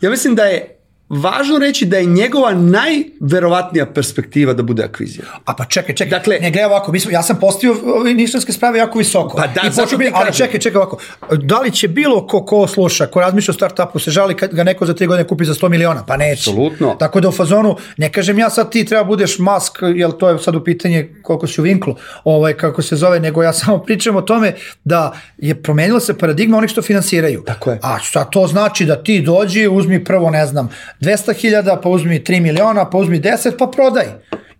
ja mislim da je važno reći da je njegova najverovatnija perspektiva da bude akvizija. A pa čekaj, čekaj. Dakle- ne gledaj ovako, mi smo, ja sam postavio ove ništanske sprave jako visoko. Pa da, I počeo bi, ali čekaj, čekaj ovako. Da li će bilo ko, ko sluša, ko razmišlja o startupu, se žali kad ga neko za tri godine kupi za 100 miliona? Pa neće. Apsolutno. Tako da u fazonu, ne kažem ja sad ti treba budeš mask, jel to je sad u pitanje koliko si u vinklu, ovaj, kako se zove, nego ja (laughs) samo pričam o tome da je promenila se paradigma onih što finansiraju. Tako je. A šta to znači da ti dođi, uzmi prvo, ne znam, 200.000, pa uzmi 3 miliona, pa uzmi 10, pa prodaj.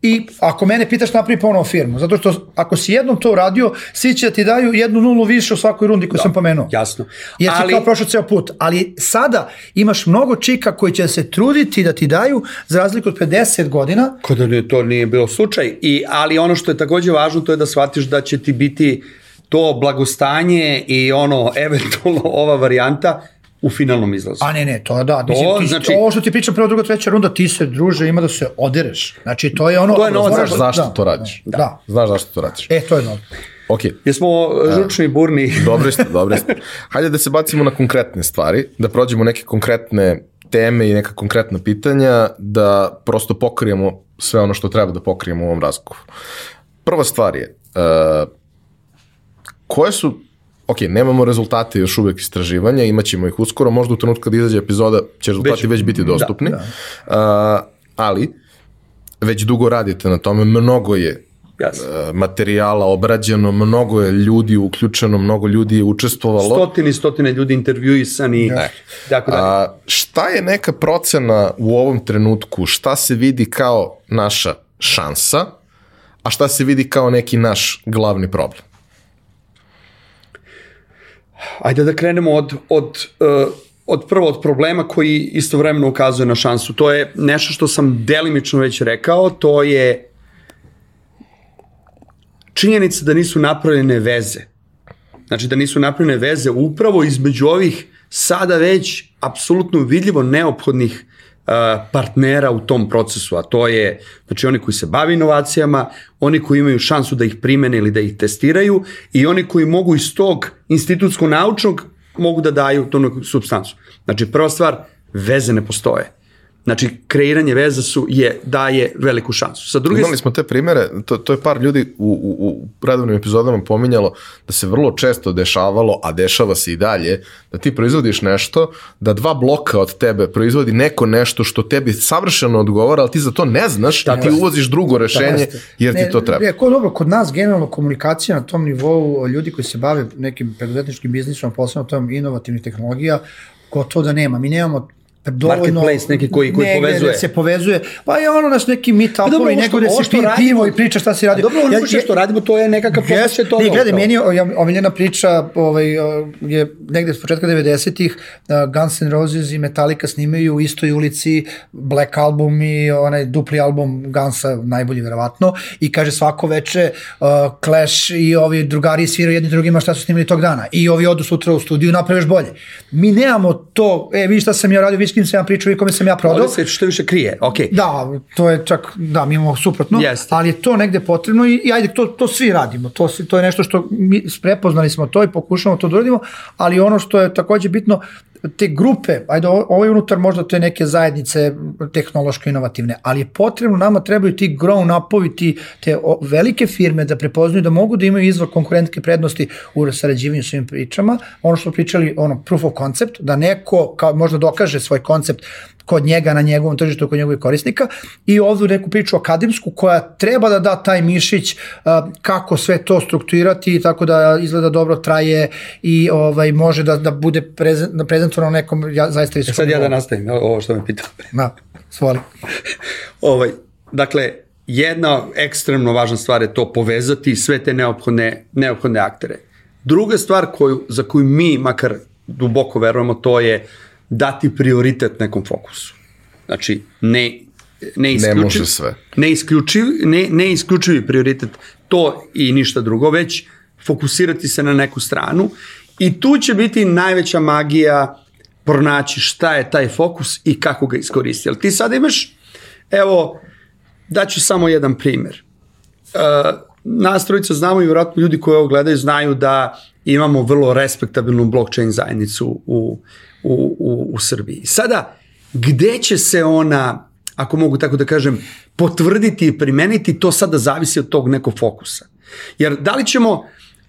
I ako mene pitaš napravi ponovo firmu, zato što ako si jednom to uradio, svi će da ti daju jednu nulu više u svakoj rundi koju sam pomenuo. Jasno. Jer si Ali- kao prošao ceo put. Ali sada imaš mnogo čika koji će se truditi da ti daju, za razliku od 50 godina, Kod da nije- to nije bilo slučaj. I, ali ono što je takođe važno to je da shvatiš da će ti biti to blagostanje i ono eventualno ova varijanta u finalnom izlazu. A ne, ne, to da. Mislim, ti, znači- znači, ovo što ti pričam prva, druga, treća runda, ti se druže, ima da se odereš. Znači, to je ono... To je novac moraš Znaš da- zašto da, to radiš. Da. da. Znaš zašto to radiš. E, to je dobro. Ok, Jesmo žučni, burni. (laughs) dobri ste, dobri ste. Hajde da se bacimo na konkretne stvari, da prođemo neke konkretne teme i neka konkretna pitanja, da prosto pokrijemo sve ono što treba da pokrijemo u ovom razgovoru. Prva stvar je, uh, koje su, ok, nemamo rezultate još uvek istraživanja, imat ćemo ih uskoro, možda u trenutku kad izađe epizoda će rezultati već, Već- biti dostupni, da. Uh, ali već dugo radite na tome, mnogo je e, materijala obrađeno, mnogo je ljudi uključeno, mnogo ljudi je učestvovalo. Stotine i stotine ljudi intervjuisani. Tako da. A, šta je neka procena u ovom trenutku, šta se vidi kao naša šansa, a šta se vidi kao neki naš glavni problem? Ajde da krenemo od, od, uh, od prvo od problema koji istovremeno ukazuje na šansu. To je nešto što sam delimično već rekao, to je činjenica da nisu napravljene veze. Znači da nisu napravljene veze upravo između ovih sada već apsolutno vidljivo neophodnih partnera u tom procesu, a to je znači oni koji se bave inovacijama, oni koji imaju šansu da ih primene ili da ih testiraju i oni koji mogu iz tog institutsko-naučnog mogu da daju tu substancu. Znači prva stvar, veze ne postoje. Znači, kreiranje veza su je, daje veliku šansu. Sa druge Imali smo te primere, to, to je par ljudi u, u, u redovnim epizodama pominjalo da se vrlo često dešavalo, a dešava se i dalje, da ti proizvodiš nešto, da dva bloka od tebe proizvodi neko nešto što tebi savršeno odgovara, ali ti za to ne znaš, Tako ti uvoziš drugo rešenje jer ti Ne, to treba. Ne, ko dobro, kod nas generalno komunikacija na tom nivou, ljudi koji se bave nekim preduzetničkim biznisom, posebno tom inovativnih tehnologija, gotovo da nema. Mi nemamo dovoljno Marketplace neki koji- koji negde povezuje. Da se povezuje. Pa je ono naš neki meet dobro, upovi, ovo nego što- da se što pije pivo i priča šta si radio. Dobro, ono ja, što radimo, to je nekakav Yes, pokušaj toga. ne, gledaj, meni je omiljena priča ovaj, je negde s početka 90-ih uh, Guns N' Roses i Metallica snimaju u istoj ulici Black Album i onaj dupli album Gunsa, najbolji verovatno, i kaže svako veče uh, Clash i ovi drugari sviraju jedni drugima šta su snimili tog dana i ovi odu sutra u studiju i napraviš bolje. Mi nemamo to, e, vidi šta sam ja radio, vidi s kim sam ja pričao i kome sam ja prodao. Ovde se što više krije, okej. Da, to je čak, da, mi imamo suprotno, Jeste. ali je to negde potrebno i, i ajde, to, to svi radimo, to, to je nešto što mi prepoznali smo to i pokušamo to da uradimo, ali ono što je takođe bitno, te grupe, ajde, ovo ovo je unutar možda te neke zajednice tehnološko inovativne, ali je potrebno, nama trebaju ti grown upovi, ti, te o, velike firme da prepoznaju da mogu da imaju izvor konkurentske prednosti u sarađivanju s ovim pričama, ono što pričali, ono, proof of concept, da neko kao, možda dokaže svoj koncept kod njega, na njegovom tržištu, kod njegovih korisnika i ovdje neku priču akademsku koja treba da da taj mišić a, kako sve to strukturirati tako da izgleda dobro traje i ovaj može da, da bude prezent, prezentovano na nekom ja, zaista visokom Sad ja da nastavim, ovo što me pitao. (laughs) Da, svoli. (laughs) Ovaj, dakle, jedna ekstremno važna stvar je to povezati sve te neophodne, neophodne aktere. Druga stvar koju, za koju mi makar duboko verujemo, to je dati prioritet nekom fokusu. Znači, ne, ne, isključiv, može sve. Ne, isključiv, ne, ne isključivi prioritet, to i ništa drugo, već fokusirati se na neku stranu i tu će biti najveća magija pronaći šta je taj fokus i kako ga iskoristiti. Jel ti sad imaš, evo, daću samo jedan primjer. Uh, nas trojica znamo i vjerojatno ljudi koji ovo gledaju znaju da imamo vrlo respektabilnu blockchain zajednicu u, u, u, u Srbiji. Sada, gde će se ona, ako mogu tako da kažem, potvrditi i primeniti, to sada zavisi od tog nekog fokusa. Jer da li ćemo,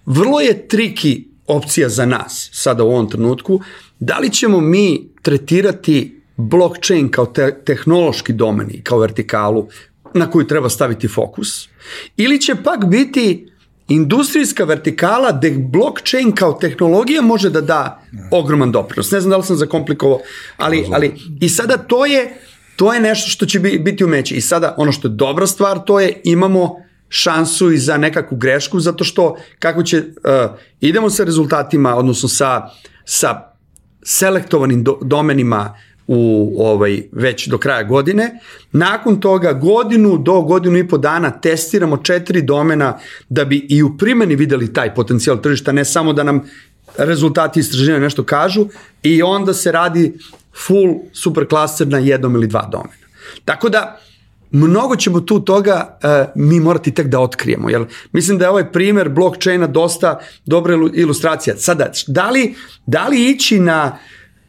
vrlo je triki opcija za nas sada u ovom trenutku, da li ćemo mi tretirati blockchain kao te, tehnološki domen kao vertikalu na koju treba staviti fokus, ili će pak biti industrijska vertikala gde blockchain kao tehnologija može da da ogroman doprinos. Ne znam da li sam zakomplikovao, ali, ali i sada to je to je nešto što će bi- biti umeće. I sada ono što je dobra stvar, to je imamo šansu i za nekakvu grešku, zato što kako će, uh, idemo sa rezultatima, odnosno sa, sa selektovanim do, domenima u ovaj već do kraja godine. Nakon toga godinu do godinu i po dana testiramo četiri domena da bi i u primjeni videli taj potencijal tržišta, ne samo da nam rezultati istraživanja nešto kažu i onda se radi full superklaster na jednom ili dva domena. Tako da mnogo ćemo tu toga uh, mi morati tek da otkrijemo. Jer mislim da je ovaj primer blockchaina dosta dobra ilu- ilustracija. Sada, da li, da li ići na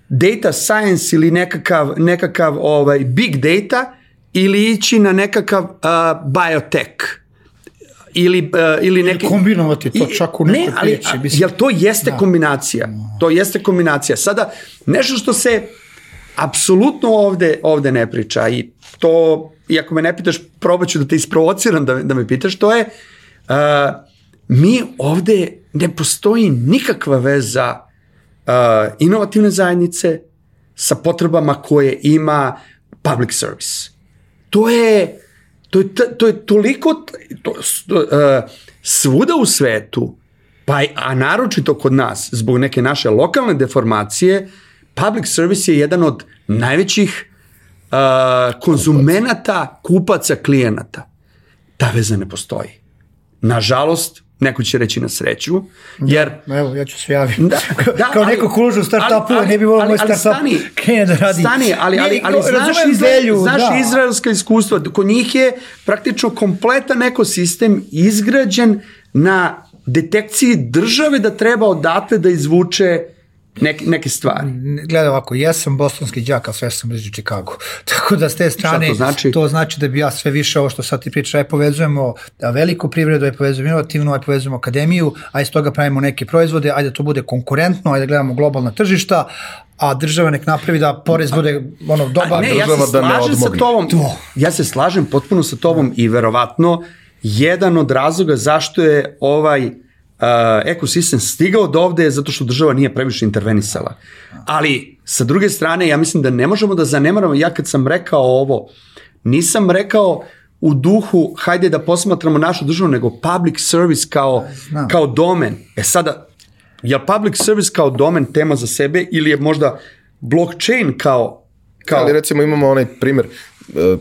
data science ili nekakav, nekakav ovaj big data ili ići na nekakav uh, biotech ili, uh, ili neki... kombinovati to čak u nekoj ne, ali, priči, mislim. Jel to jeste da. kombinacija? To jeste kombinacija. Sada, nešto što se apsolutno ovde, ovde ne priča i to, iako me ne pitaš, probat ću da te isprovociram da, da me pitaš, to je uh, mi ovde ne postoji nikakva veza inovativne zajednice sa potrebama koje ima public service. To je to je, to je toliko to, uh, svuda u svetu pa a naročito kod nas zbog neke naše lokalne deformacije public service je jedan od najvećih uh, konzumenata, kupaca, klijenata. Ta veza ne postoji. Nažalost, neko će reći na sreću, jer Evo, ja ću se javiti. Da, (laughs) da, Kao ali- neko kužu u startupu, ali- ne bi volio ali- moj ali startup (laughs) krene da radi. Stani, ali, ali, Ne, ali znaš, izrael, želju, znaš da. izraelska iskustva, kod njih je praktično kompletan ekosistem izgrađen na detekciji države da treba odatle da izvuče neke, neke stvari. Gledaj ovako, ja sam bostonski đak, ali sve sam blizu Chicago. (laughs) Tako da s te strane, to znači? to znači da bi ja sve više ovo što sad ti pričaš, aj povezujemo da veliku privredu, aj povezujemo inovativnu, aj povezujemo akademiju, aj iz toga pravimo neke proizvode, ajde da to bude konkurentno, ajde da gledamo globalna tržišta, a država nek napravi da porez bude ono dobar. A ne, ja se da ne slažem sa odmogne. tobom, To. ja se slažem potpuno sa tobom i verovatno jedan od razloga zašto je ovaj uh, ekosistem stigao do ovde zato što država nije previše intervenisala. Ali, sa druge strane, ja mislim da ne možemo da zanemaramo, ja kad sam rekao ovo, nisam rekao u duhu, hajde da posmatramo našu državu, nego public service kao, Znam. kao domen. E sada, je li public service kao domen tema za sebe ili je možda blockchain kao, kao Ali recimo imamo onaj primjer, e,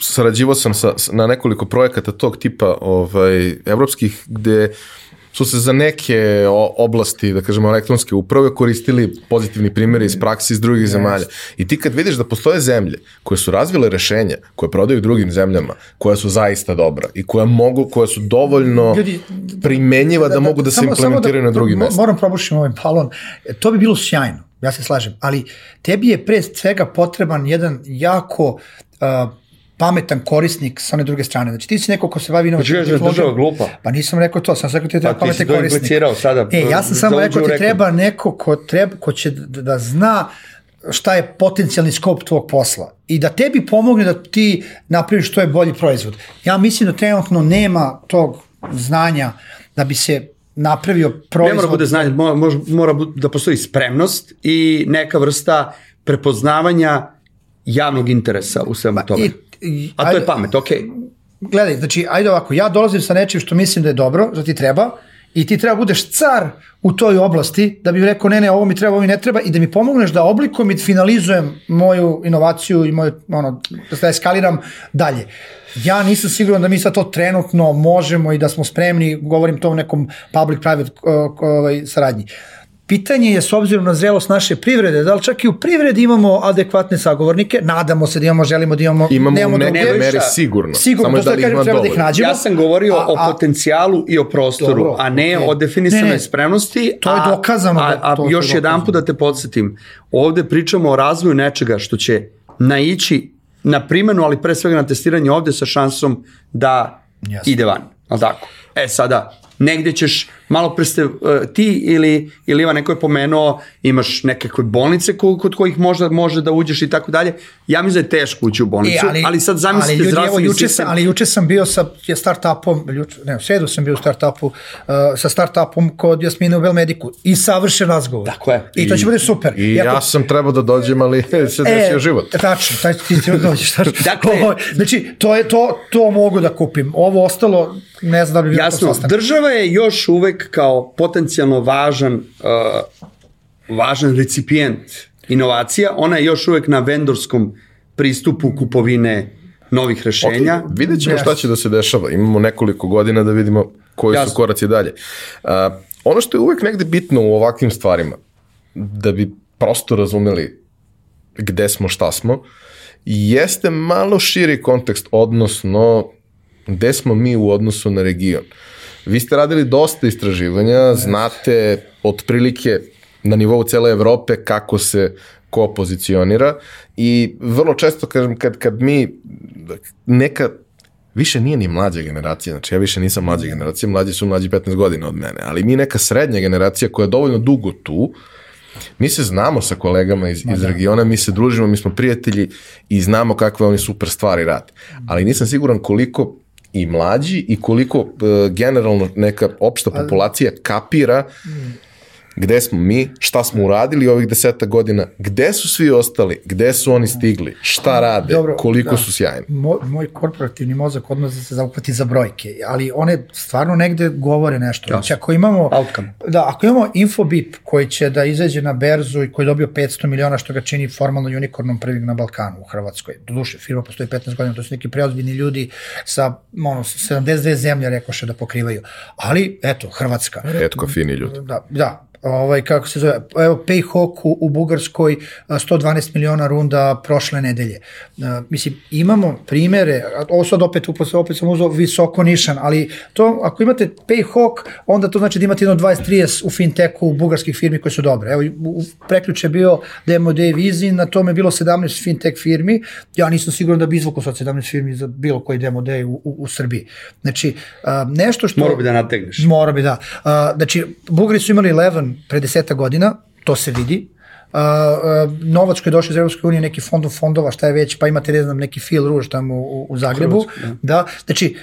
sarađivao sam sa, na nekoliko projekata tog tipa ovaj, evropskih gde su se za neke oblasti, da kažemo, elektronske uprave koristili pozitivni primjeri iz praksi iz drugih zemalja. I ti kad vidiš da postoje zemlje koje su razvile rešenja, koje prodaju drugim zemljama, koja su zaista dobra i koja mogu, koja su dovoljno Ljudi, primenjiva da, mogu da se samo- samo implementiraju na drugim mestima. Moram probušiti ovaj balon. E, To bi bilo sjajno, ja se slažem, ali tebi je pre svega potreban jedan jako uh, pametan korisnik sa one druge strane. Znači ti si neko ko se bavi inovativnom da je država tehnologijom. glupa? Pa nisam rekao to, sam rekao ti treba Pa ti si pametan to korisnik. sada, E, ja sam samo rekao ti treba neko ko, treba, ko će da, da zna šta je potencijalni skop tvog posla i da tebi pomogne da ti napraviš što je bolji proizvod. Ja mislim da trenutno nema tog znanja da bi se napravio proizvod. Ne mora bude znanje, mora, mora, da postoji spremnost i neka vrsta prepoznavanja javnog interesa u svemu tome. i- i- A to je pamet, okej. Gledaj, znači, ajde ovako, ja dolazim sa nečim što mislim da je dobro, da ti treba, i ti treba budeš car u toj oblasti, da bi rekao, ne, ne, ovo mi treba, ovo mi ne treba, i da mi pomogneš da oblikujem i finalizujem moju inovaciju i moju, ono, da se eskaliram dalje. Ja nisam siguran da mi sad to trenutno možemo i da smo spremni, govorim to u nekom public-private uh, ovaj, saradnji. Pitanje je s obzirom na zrelost naše privrede, da li čak i u privredi imamo adekvatne sagovornike, nadamo se da imamo, želimo da imamo, Imamo nemamo u nekoj druge. meri sigurno. Sigurno, Samo to što da li kažem, treba da ih nađemo. Ja sam govorio A- o a- potencijalu i o prostoru, Dobro, a ne okej. o definisanoj Ne, ne. spremnosti. To je a- dokazano da A, je a je još jedan put da te podsjetim, ovde pričamo o razvoju nečega što će naići na primjenu, ali pre svega na testiranje ovde sa šansom da Jasno. ide van. Ali tako? E sada, negde ćeš, malo pre ste, uh, ti ili, ili Ivan neko je pomenuo, imaš nekakve bolnice ko, kod kojih možda može da uđeš i tako dalje. Ja mislim da je teško ući u bolnicu, ali, ali sad zamislite E, ali ljudi, evo, zdravstveni juče sistem. sam, ali juče sam bio sa je startupom, juče, ne, u sredu sam bio u startupu, uh, sa startupom kod Jasmine u Belmediku i savršen razgovor. Tako je. I to će bude super. I Iako- ja sam trebao da dođem, ali (laughs) se desio život. Tačno, taj ti ti dođeš. (laughs) Tačno. Dakle- Ovo, znači, to, je, to, to mogu da kupim. Ovo ostalo, ne znam da bi bilo Jasno, država je još uvek kao potencijalno važan, uh, važan recipijent inovacija, ona je još uvek na vendorskom pristupu kupovine novih rešenja. Ok, vidjet ćemo šta će da se dešava. Imamo nekoliko godina da vidimo koji Jasno. su koraci dalje. Uh, ono što je uvek negde bitno u ovakvim stvarima, da bi prosto razumeli gde smo, šta smo, jeste malo širi kontekst, odnosno gde smo mi u odnosu na region. Vi ste radili dosta istraživanja, znate otprilike na nivou cele Evrope kako se ko pozicionira i vrlo često kažem kad, kad mi neka više nije ni mlađa generacija, znači ja više nisam mlađa generacija, mlađi su mlađi 15 godina od mene, ali mi neka srednja generacija koja je dovoljno dugo tu, mi se znamo sa kolegama iz, iz regiona, mi se družimo, mi smo prijatelji i znamo kakve oni super stvari rade. Ali nisam siguran koliko i mlađi i koliko uh, generalno neka opšta populacija kapira gde smo mi, šta smo uradili ovih deseta godina, gde su svi ostali, gde su oni stigli, šta rade, Dobro, koliko da. su sjajni. Moj, moj korporativni mozak odmah se zaupati za brojke, ali one stvarno negde govore nešto. Znači, ako imamo, Outcome. da, ako imamo Infobip koji će da izađe na berzu i koji je dobio 500 miliona što ga čini formalno unikornom prvim na Balkanu u Hrvatskoj. Doduše, firma postoji 15 godina, to su neki preozbiljni ljudi sa ono, 72 zemlje rekoše da pokrivaju. Ali, eto, Hrvatska. Retko fini ljudi. Da, da. Ovaj, kako se zove, evo Payhawk u, u Bugarskoj a, 112 miliona runda prošle nedelje. A, mislim, imamo primere, ovo sad opet, opet, opet sam uzao visoko nišan, ali to, ako imate Payhawk, onda to znači da imate jedno 20-30 u fintechu bugarskih firmi koje su dobre. Evo, u, u preključe bio Demo Day Vizin, na tome je bilo 17 fintech firmi, ja nisam siguran da bi izvukao sad 17 firmi za bilo koji Demo Day u, u, u Srbiji. Znači, a, nešto što... Mora bi da nategneš. Mora bi, da. A, znači, Bugari su imali Eleven pre deseta godina, to se vidi, Uh, uh, novac koji je došao iz Evropske unije, neki fondov fondova, šta je već, pa imate, ne znam, neki Phil Rouge tamo u, u Zagrebu. Hrvatsko, da. da. Znači,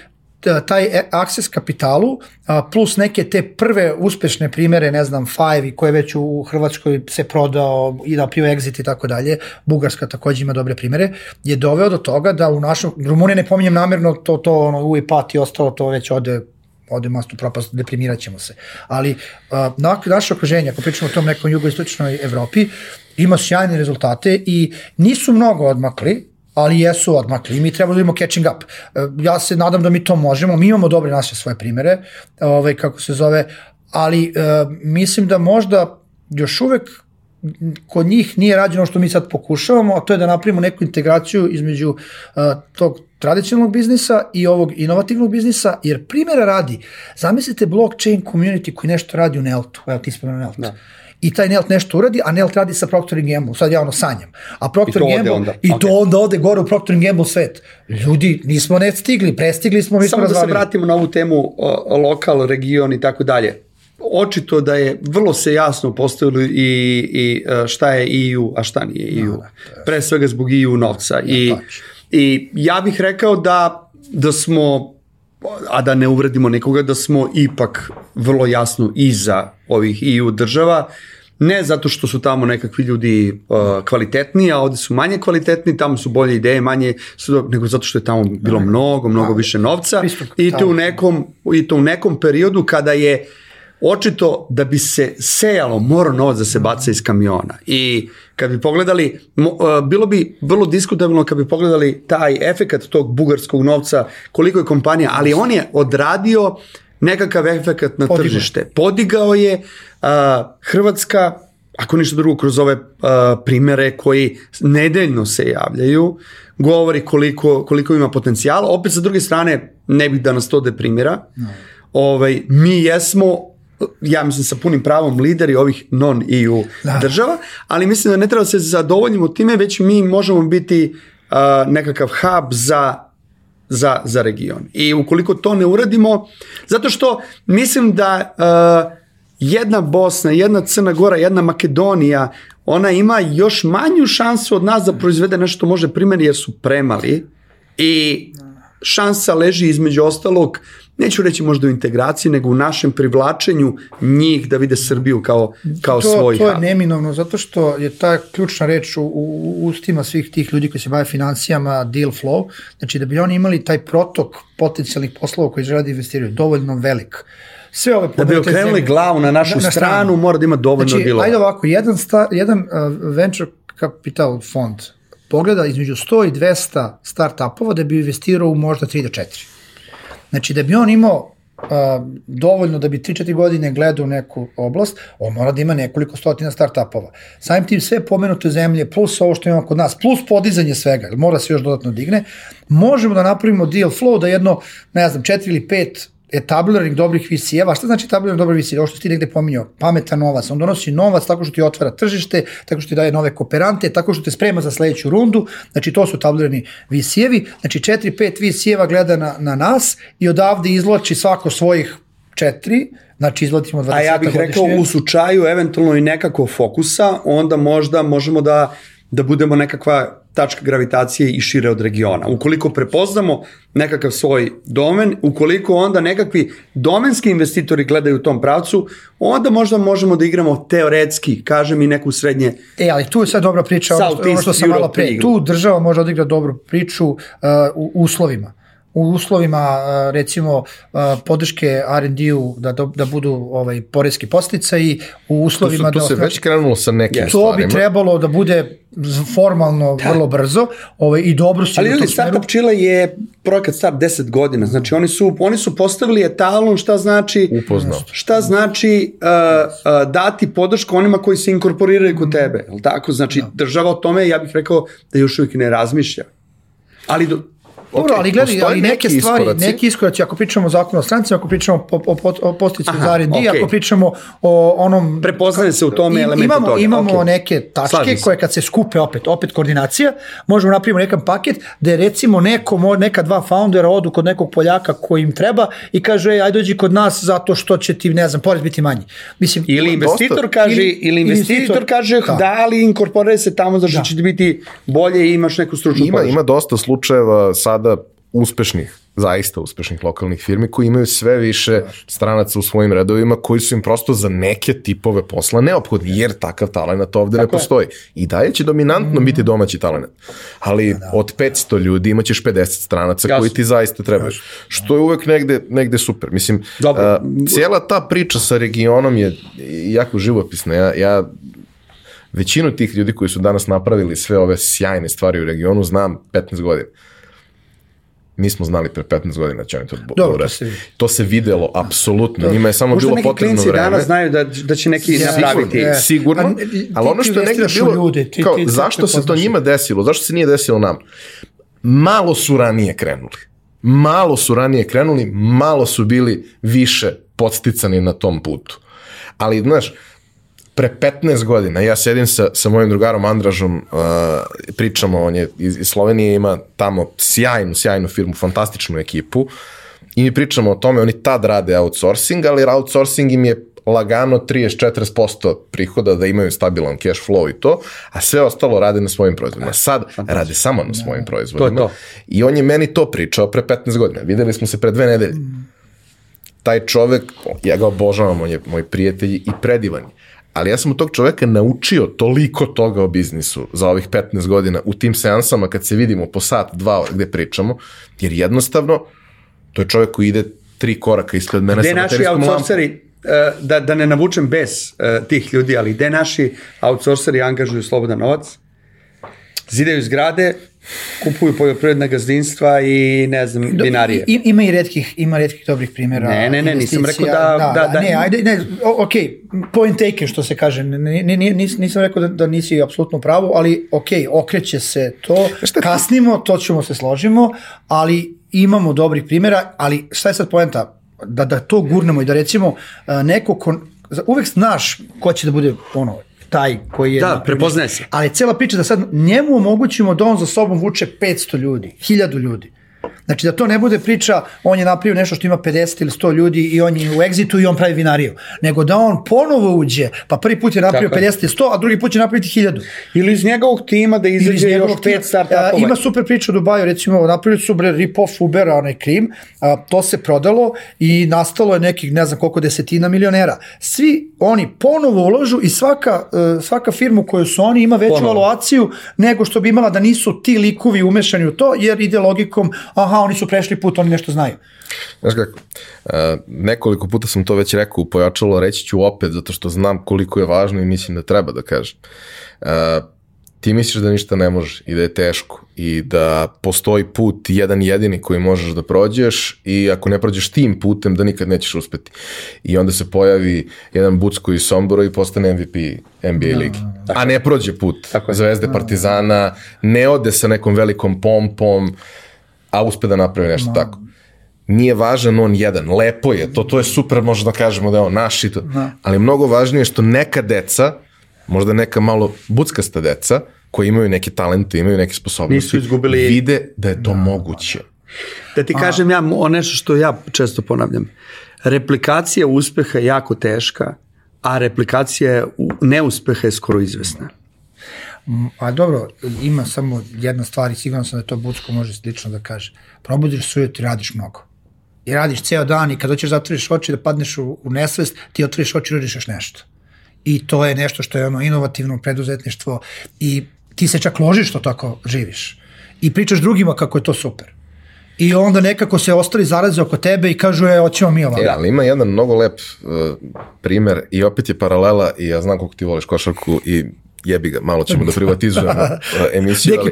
taj e- access kapitalu a, plus neke te prve uspešne primere, ne znam, Five i koje već u Hrvatskoj se prodao i napio exit i tako dalje, Bugarska takođe ima dobre primere, je doveo do toga da u našoj, Rumunije ne pominjem namerno, to, to ono, UEPAT i ostalo, to već ode ode mastu propast, deprimirat ćemo se. Ali uh, na, naše okruženje, ako pričamo o tom nekom jugoistočnoj Evropi, ima sjajne rezultate i nisu mnogo odmakli, ali jesu odmakli i mi trebamo da imamo catching up. Uh, ja se nadam da mi to možemo, mi imamo dobre naše svoje primere, ovaj, kako se zove, ali uh, mislim da možda još uvek kod njih nije rađeno što mi sad pokušavamo, a to je da napravimo neku integraciju između uh, tog tradicionalnog biznisa i ovog inovativnog biznisa, jer primjera radi, zamislite blockchain community koji nešto radi u Neltu, evo ti spomenu Nelt. Da i taj Nelt nešto uradi, a Nelt radi sa Procter Gamble, sad ja ono sanjam. A Procter I to onda. i to Ok. onda ode gore u Procter Gamble svet. Ljudi, nismo ne stigli, prestigli smo, mi smo Samo da se razvalili. vratimo na ovu temu o, lokal, region i tako dalje. Očito da je vrlo se jasno postavilo i, i e, šta je EU, a šta nije EU. Pre svega zbog EU novca. I. I ja bih rekao da, da smo a da ne uvredimo nekoga, da smo ipak vrlo jasno iza ovih EU država, ne zato što su tamo nekakvi ljudi uh, kvalitetniji, a ovde su manje kvalitetni, tamo su bolje ideje, manje su, nego zato što je tamo bilo mnogo, mnogo više novca. I to u nekom, i to u nekom periodu kada je očito da bi se sejalo mora novac da se baca iz kamiona i kad bi pogledali uh, bilo bi vrlo diskutabilno kad bi pogledali taj efekat tog bugarskog novca koliko je kompanija, ali on je odradio nekakav efekat na Podigao. tržište. Podigao je uh, Hrvatska ako ništa drugo kroz ove uh, primere koji nedeljno se javljaju, govori koliko, koliko ima potencijala. Opet sa druge strane, ne bih da nas to deprimira. No. Ovaj, mi jesmo ja mislim sa punim pravom lideri ovih non-EU da. država, ali mislim da ne treba se zadovoljimo time, već mi možemo biti uh, nekakav hub za za, za region. I ukoliko to ne uradimo, zato što mislim da uh, jedna Bosna, jedna Crna Gora, jedna Makedonija, ona ima još manju šansu od nas da proizvede nešto može primjeri jer su premali i šansa leži između ostalog neću reći možda u integraciji, nego u našem privlačenju njih da vide Srbiju kao, kao to, svoj To je neminovno, zato što je ta ključna reč u, u ustima svih tih ljudi koji se bave financijama, deal flow, znači da bi oni imali taj protok potencijalnih poslova koji žele da investiraju, dovoljno velik. Sve ove Da bi okrenuli zemlje- glavu na našu Na- na stranu, stranu. mora da ima dovoljno Znači, dilova. ajde ovako, jedan, sta, jedan uh, venture capital fond pogleda između 100 i 200 start-upova da bi investirao u možda 3 do 4. Znači, da bi on imao uh, dovoljno da bi 3-4 godine gledao neku oblast, on mora da ima nekoliko stotina start-upova. Samim tim sve pomenute zemlje, plus ovo što imamo kod nas, plus podizanje svega, mora se još dodatno digne, možemo da napravimo deal flow da jedno, ne znam, 4 ili 5 etabliranih dobrih VC-eva. Šta znači etabliranih dobrih VC? Ovo što si ti negde pominjao, pametan novac. On donosi novac tako što ti otvara tržište, tako što ti daje nove kooperante, tako što te sprema za sledeću rundu. Znači to su etablirani VC-evi. Znači 4-5 VC-eva gleda na, na nas i odavde izloči svako svojih četiri, znači izvlatimo 20 A ja bih rekao godišnje. u slučaju eventualno i nekako fokusa, onda možda možemo da da budemo nekakva tačka gravitacije i šire od regiona. Ukoliko prepoznamo nekakav svoj domen, ukoliko onda nekakvi domenski investitori gledaju u tom pravcu, onda možda možemo da igramo teoretski, kažem i neku srednje E, ali tu je sad dobra priča, ono što, ono što sam malo pre. Tu država može odigra dobru priču uh, u uslovima. U uslovima recimo podrške R&D-u da, do- da budu ovaj poreski posticaji, u Tu, uslovima su, tu da se već krenulo sa nekim to stvarima. bi trebalo da bude formalno vrlo brzo ovaj, i dobro si Ali u smeru. Startup Chile je projekat star 10 godina. Znači oni su, oni su postavili etalon šta znači Upoznao. šta znači uh, uh, dati podršku onima koji se inkorporiraju kod tebe. Jel tako? Znači država o tome, ja bih rekao da još uvijek ne razmišlja. Ali do, Dobro, Ok, ali gledaj, ali neke neki stvari, iskoraci. neki iskoraci, ako pričamo o zakonu o strancima, ako pričamo o, o, o, za R&D, okej. ako pričamo o onom... Prepoznaje se u tome I- elementi imamo, toga, Imamo okej. neke tačke Slažem se. koje kad se skupe opet, opet koordinacija, možemo napravimo nekan paket gde recimo neko, neka dva foundera odu kod nekog Poljaka koji im treba i kaže, ej, ajde dođi kod nas zato što će ti, ne znam, porez biti manji. Mislim, ili investitor kaže, Ili- ili, investitor, investitor- kaže da. da, ali inkorporira se tamo zato što će ti biti bolje i imaš neku stručnu Ima, podršku. ima dosta slučajeva sada uspešnih, zaista uspešnih lokalnih firmi koji imaju sve više stranaca u svojim redovima koji su im prosto za neke tipove posla neophodni, jer takav talent ovde ne Tako je. postoji. I dalje će dominantno biti domaći talent. Ali od 500 ljudi imaćeš 50 stranaca Jasno. koji ti zaista trebaju. Što je uvek negde, negde super. Mislim, Dobro. a, cijela ta priča sa regionom je jako živopisna. Ja, ja većinu tih ljudi koji su danas napravili sve ove sjajne stvari u regionu znam 15 godina. Mi smo znali pre 15 godina da će oni to Dobro, to urade. se vidi. To se videlo, apsolutno. Njima je samo Možda bilo neki potrebno klinci vreme. danas znaju da, da će neki Ja, napraviti. sigurno, e. Sigurno, A, ti- ali ono što je negde bilo, ljude, ti- kao, ti- ti zašto se to njima desilo, zašto se nije desilo nam? Malo su ranije krenuli. Malo su ranije krenuli, malo su bili više podsticani na tom putu. Ali, znaš, pre 15 godina, ja sedim sa, sa mojim drugarom Andražom, uh, pričamo, on je iz, iz Slovenije, ima tamo sjajnu, sjajnu firmu, fantastičnu ekipu i mi pričamo o tome, oni tad rade outsourcing, ali outsourcing im je lagano 30-40% prihoda da imaju stabilan cash flow i to, a sve ostalo rade na svojim proizvodima. Sad rade samo na svojim proizvodima. To to. I on je meni to pričao pre 15 godina. Videli smo se pre dve nedelje taj čovek, ja ga obožavam, on je moj prijatelj i predivan je. Ali ja sam od tog čoveka naučio toliko toga o biznisu za ovih 15 godina u tim seansama kad se vidimo po sat, dva gde pričamo, jer jednostavno to je čovek koji ide tri koraka ispred mene Gde sa naši outsourceri, e, da, da ne navučem bez uh, tih ljudi, ali gde naši outsourceri angažuju slobodan novac, zidaju zgrade, kupuju poljoprivredna gazdinstva i ne znam, binarije. I, ima i retkih, ima retkih dobrih primjera. Ne, ne, ne, nisam rekao da- da- da- Ne, ajde, ne, o- ok, point taken što se kaže, ne, ne, nis, nisam rekao da, da nisi apsolutno u pravu, ali ok, okreće se to, kasnimo, to ćemo se složimo, ali imamo dobrih primjera, ali šta je sad poenta? Da, da to gurnemo i da recimo a, neko ko, uvek znaš ko će da bude ono, taj koji je... Da, prepoznaje se. Ali cela priča da sad njemu omogućimo da on za sobom vuče 500 ljudi, 1000 ljudi. Znači da to ne bude priča, on je napravio nešto što ima 50 ili 100 ljudi i on je u egzitu i on pravi vinariju. Nego da on ponovo uđe, pa prvi put je napravio Tako je. 50 ili 100, a drugi put će napraviti 1000. Ili iz njegovog tima da Ili iz izađe još pet startupova. Ima super priča u Dubaju, recimo, napravili su bre rip-off Ubera, onaj krim, a, to se prodalo i nastalo je nekih, ne znam koliko desetina milionera. Svi oni ponovo ulažu i svaka, e, svaka firma u kojoj su oni ima veću Ponovo. valuaciju nego što bi imala da nisu ti likovi umešani u to, jer ide logikom, aha, oni su prešli put, oni nešto znaju. Znaš kako, uh, nekoliko puta sam to već rekao u pojačalo, reći ću opet zato što znam koliko je važno i mislim da treba da kažem. Uh, ti misliš da ništa ne možeš i da je teško i da postoji put jedan jedini koji možeš da prođeš i ako ne prođeš tim putem da nikad nećeš uspeti. I onda se pojavi jedan Bucko iz Sombora i postane MVP NBA ligi. A ne prođe put Tako. Zvezde Partizana, ne ode sa nekom velikom pompom, a uspe da napravi nešto tako. Nije važan on jedan, lepo je, to, to je super, možda da kažemo da je on naš i to, ali mnogo važnije je što neka deca, možda neka malo buckasta deca, koji imaju neke talente, imaju neke sposobnosti, Nisu izgubili- vide da je to moguće. Da ti kažem ja o nešto što ja često ponavljam. Replikacija uspeha je jako teška, a replikacija neuspeha je skoro izvesna. A dobro, ima samo jedna stvar i sigurno sam da to Bucko može slično da kaže. Probudiš se ujutro i radiš mnogo. I radiš ceo dan i kad hoćeš da otvoriš oči da padneš u, u nesvest, ti otvoriš oči i uradiš još nešto. I to je nešto što je ono inovativno preduzetništvo i ti se čak ložiš što tako živiš. I pričaš drugima kako je to super. I onda nekako se ostali zaraze oko tebe i kažu, e, hoćemo mi ovako. E, ali ima jedan mnogo lep uh, primer i opet je paralela i ja znam koliko ti voliš košarku i jebi ga, malo ćemo da (laughs) privatizujemo uh, emisiju. Ali,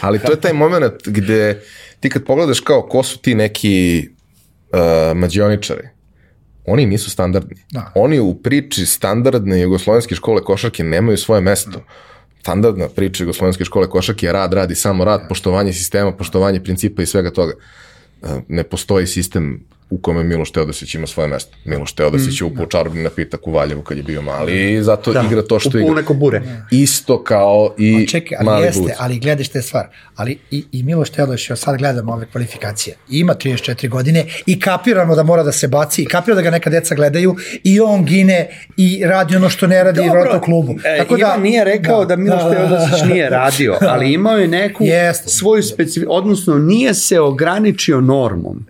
ali to je taj moment gde ti kad pogledaš kao ko su ti neki uh, mađioničari, oni nisu standardni. Da. Oni u priči standardne jugoslovenske škole košarke nemaju svoje mesto. Standardna priča jugoslovenske škole košarke je rad, radi samo rad, poštovanje sistema, poštovanje principa i svega toga. Uh, Ne postoji sistem u kome Miloš Teodosić ima svoje mesto. Miloš Teodosić je upao čarobni napitak u Valjevu kad je bio mali i zato Da. igra to što igra. neko bure. Isto kao i Ma čekaj, ali mali jeste, Buc. ali gledaš te stvar. Ali i, i Miloš Teodosić, sad gledamo ove kvalifikacije, ima 34 godine i kapiramo da mora da se baci, i kapira da ga neka deca gledaju i on gine i radi ono što ne radi Dobro, u klubu. E, Tako da, Ivan nije rekao da, da Miloš Teodosić nije radio, ali imao je neku (laughs) Jeste. svoju specifičnu, odnosno nije se ograničio normom.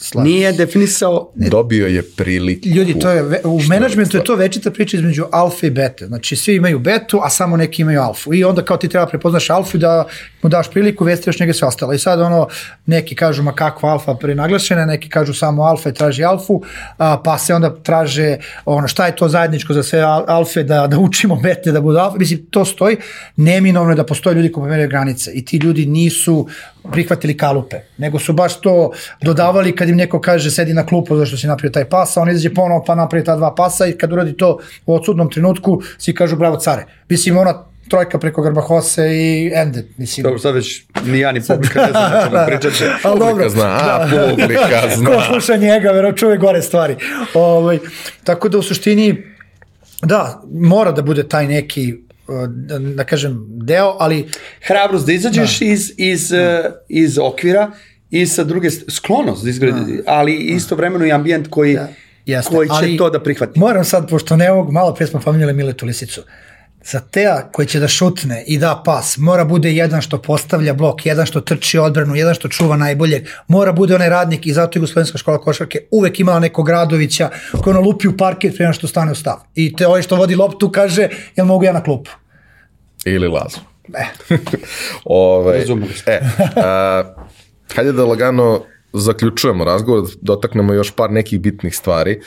Slažem Nije definisao Dobio je priliku. Ljudi, to je, u menadžmentu je to večita priča između alfa i bete. Znači, svi imaju betu, a samo neki imaju alfu. I onda kao ti treba prepoznaš alfu da mu daš priliku, vestiraš njega sve ostalo. I sad ono, neki kažu ma kakva alfa prenaglašena, neki kažu samo alfa i traži alfu, a, pa se onda traže ono, šta je to zajedničko za sve al- alfe, da, da učimo bete da budu alfa. Mislim, to stoji. Neminovno je da postoje ljudi koji pomeraju granice i ti ljudi nisu prihvatili kalupe, nego su baš to dodavali kad im neko kaže sedi na klupu zašto si napravio taj pas, a on izađe ponovo pa napravi ta dva pasa i kad uradi to u odsudnom trenutku, svi kažu bravo care. Mislim, ona trojka preko Grbahose i ende. Mislim, Dobro, sad već ni ja ni publika ne znam o čemu (laughs) pričate. Ali dobro. Publika zna, a, publika Ko zna. sluša njega, vero čuje gore stvari. Ovaj, tako da u suštini, da, mora da bude taj neki uh, da, da kažem, deo, ali Hrabrost da izađeš iz, iz, eh, iz okvira i sa druge st- sklonost da izgledi, ali istovremeno i ambijent koji, Da, Jeste, koji će ali to da prihvati. Moram sad, pošto ne ovog, malo pre smo pominjali Miletu Lisicu, za Teja koji će da šutne i da pas, mora bude jedan što postavlja blok, jedan što trči odbranu, jedan što čuva najboljeg, mora bude onaj radnik i zato je Jugoslovenska škola košarke uvek imala nekog Radovića koji ono lupi u parket prema što stane u stav. I te ovaj što vodi loptu kaže, jel mogu ja na klupu? Ili Lazo. E, (laughs) Ovaj, Razumeli smo. e, a, hajde da lagano zaključujemo razgovor, da dotaknemo još par nekih bitnih stvari.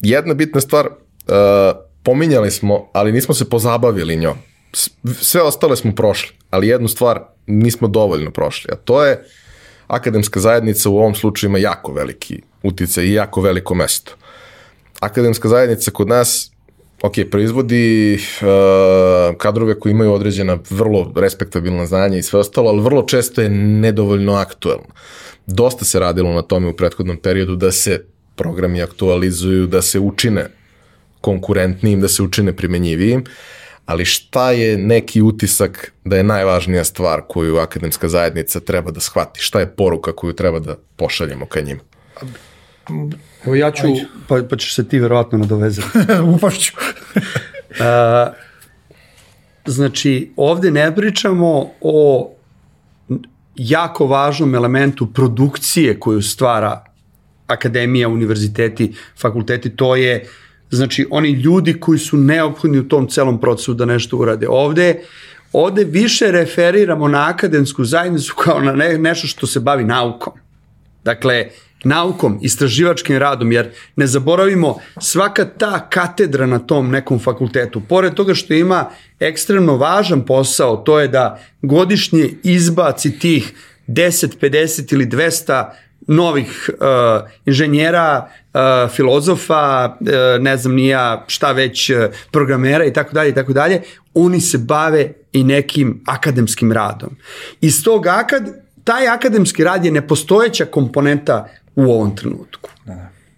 Jedna bitna stvar, a, pominjali smo, ali nismo se pozabavili njom. Sve ostale smo prošli, ali jednu stvar nismo dovoljno prošli, a to je akademska zajednica u ovom slučaju ima jako veliki uticaj i jako veliko mesto. Akademska zajednica kod nas ok, proizvodi uh, kadrove koji imaju određena vrlo respektabilna znanja i sve ostalo, ali vrlo često je nedovoljno aktuelno. Dosta se radilo na tome u prethodnom periodu da se programi aktualizuju, da se učine konkurentnijim, da se učine primenjivijim, ali šta je neki utisak da je najvažnija stvar koju akademska zajednica treba da shvati? Šta je poruka koju treba da pošaljemo ka njima? Evo ja ću, pa, pa ćeš se ti verovatno nadovezati. (laughs) upašću. (laughs) A, znači, ovde ne pričamo o jako važnom elementu produkcije koju stvara akademija, univerziteti, fakulteti, to je znači oni ljudi koji su neophodni u tom celom procesu da nešto urade. Ovde ovde više referiramo na akademsku zajednicu kao na ne, nešto što se bavi naukom. Dakle, naukom, istraživačkim radom, jer ne zaboravimo svaka ta katedra na tom nekom fakultetu, pored toga što ima ekstremno važan posao, to je da godišnje izbaci tih 10, 50 ili 200 novih uh, inženjera, uh, filozofa, uh, ne znam nija šta već, uh, programera i tako dalje i tako dalje, oni se bave i nekim akademskim radom. Iz tog akad, taj akademski rad je nepostojeća komponenta u ovom trenutku.